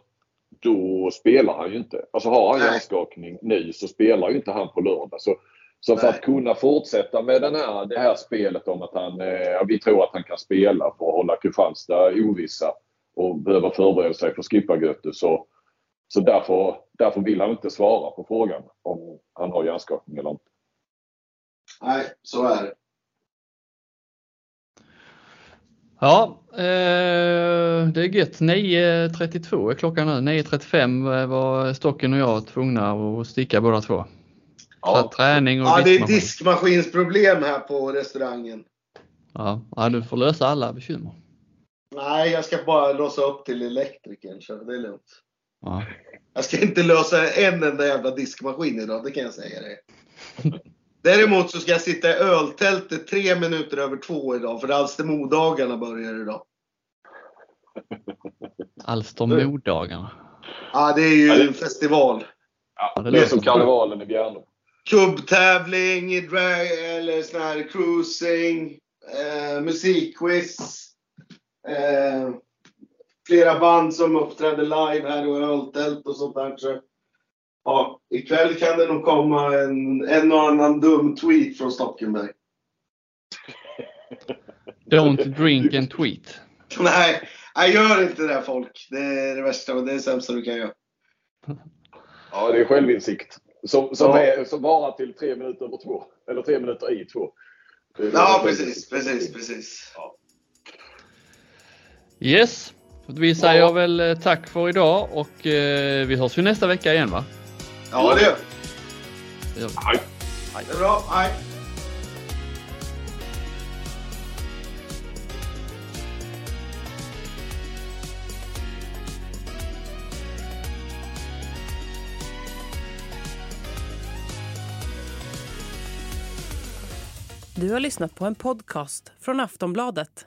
då spelar han ju inte. Alltså har han hjärnskakning nu så spelar ju inte han på lördag. Så, så för att kunna fortsätta med den här, det här spelet om att han, eh, vi tror att han kan spela för att hålla Kristianstad ovissa och behöva förbereda sig för skippargötte så så därför, därför vill han inte svara på frågan om han har hjärnskakning eller inte. Nej, så är det. Ja, eh, det är gött. 9.32 är klockan nu. 9.35 var Stocken och jag tvungna att sticka båda två. Ja. Så träning och ja, det är diskmaskinsproblem här på restaurangen. Ja, ja, du får lösa alla bekymmer. Nej, jag ska bara låsa upp till elektrikern så det är lugnt. Ja. Jag ska inte lösa en enda jävla diskmaskin idag, det kan jag säga dig. Däremot så ska jag sitta i öltältet tre minuter över två idag, för Alstermodagarna börjar idag. Alstermodagarna? Ja, det är ju en festival. Ja, det är som karnevalen i Bjärnum. Kubbtävling, drag, eller sån här cruising, eh, musikquiz. Eh, flera band som uppträdde live här och öltält och sånt där. Så, ja, ikväll kan det nog komma en, en och annan dum tweet från Stockenberg. Don't drink and tweet. Nej, jag gör inte det folk. Det är det värsta och det är det sämsta du kan göra. Ja, det är självinsikt. Som, som, ja. är, som varar till tre minuter över två. Eller tre minuter i två. Ja, precis, precis, precis. Ja. Yes. Vi säger ja. väl eh, tack för idag och eh, vi hörs ju nästa vecka igen va? Ja det gör vi. Hej. Det är bra. Hej. Du har lyssnat på en podcast från Aftonbladet.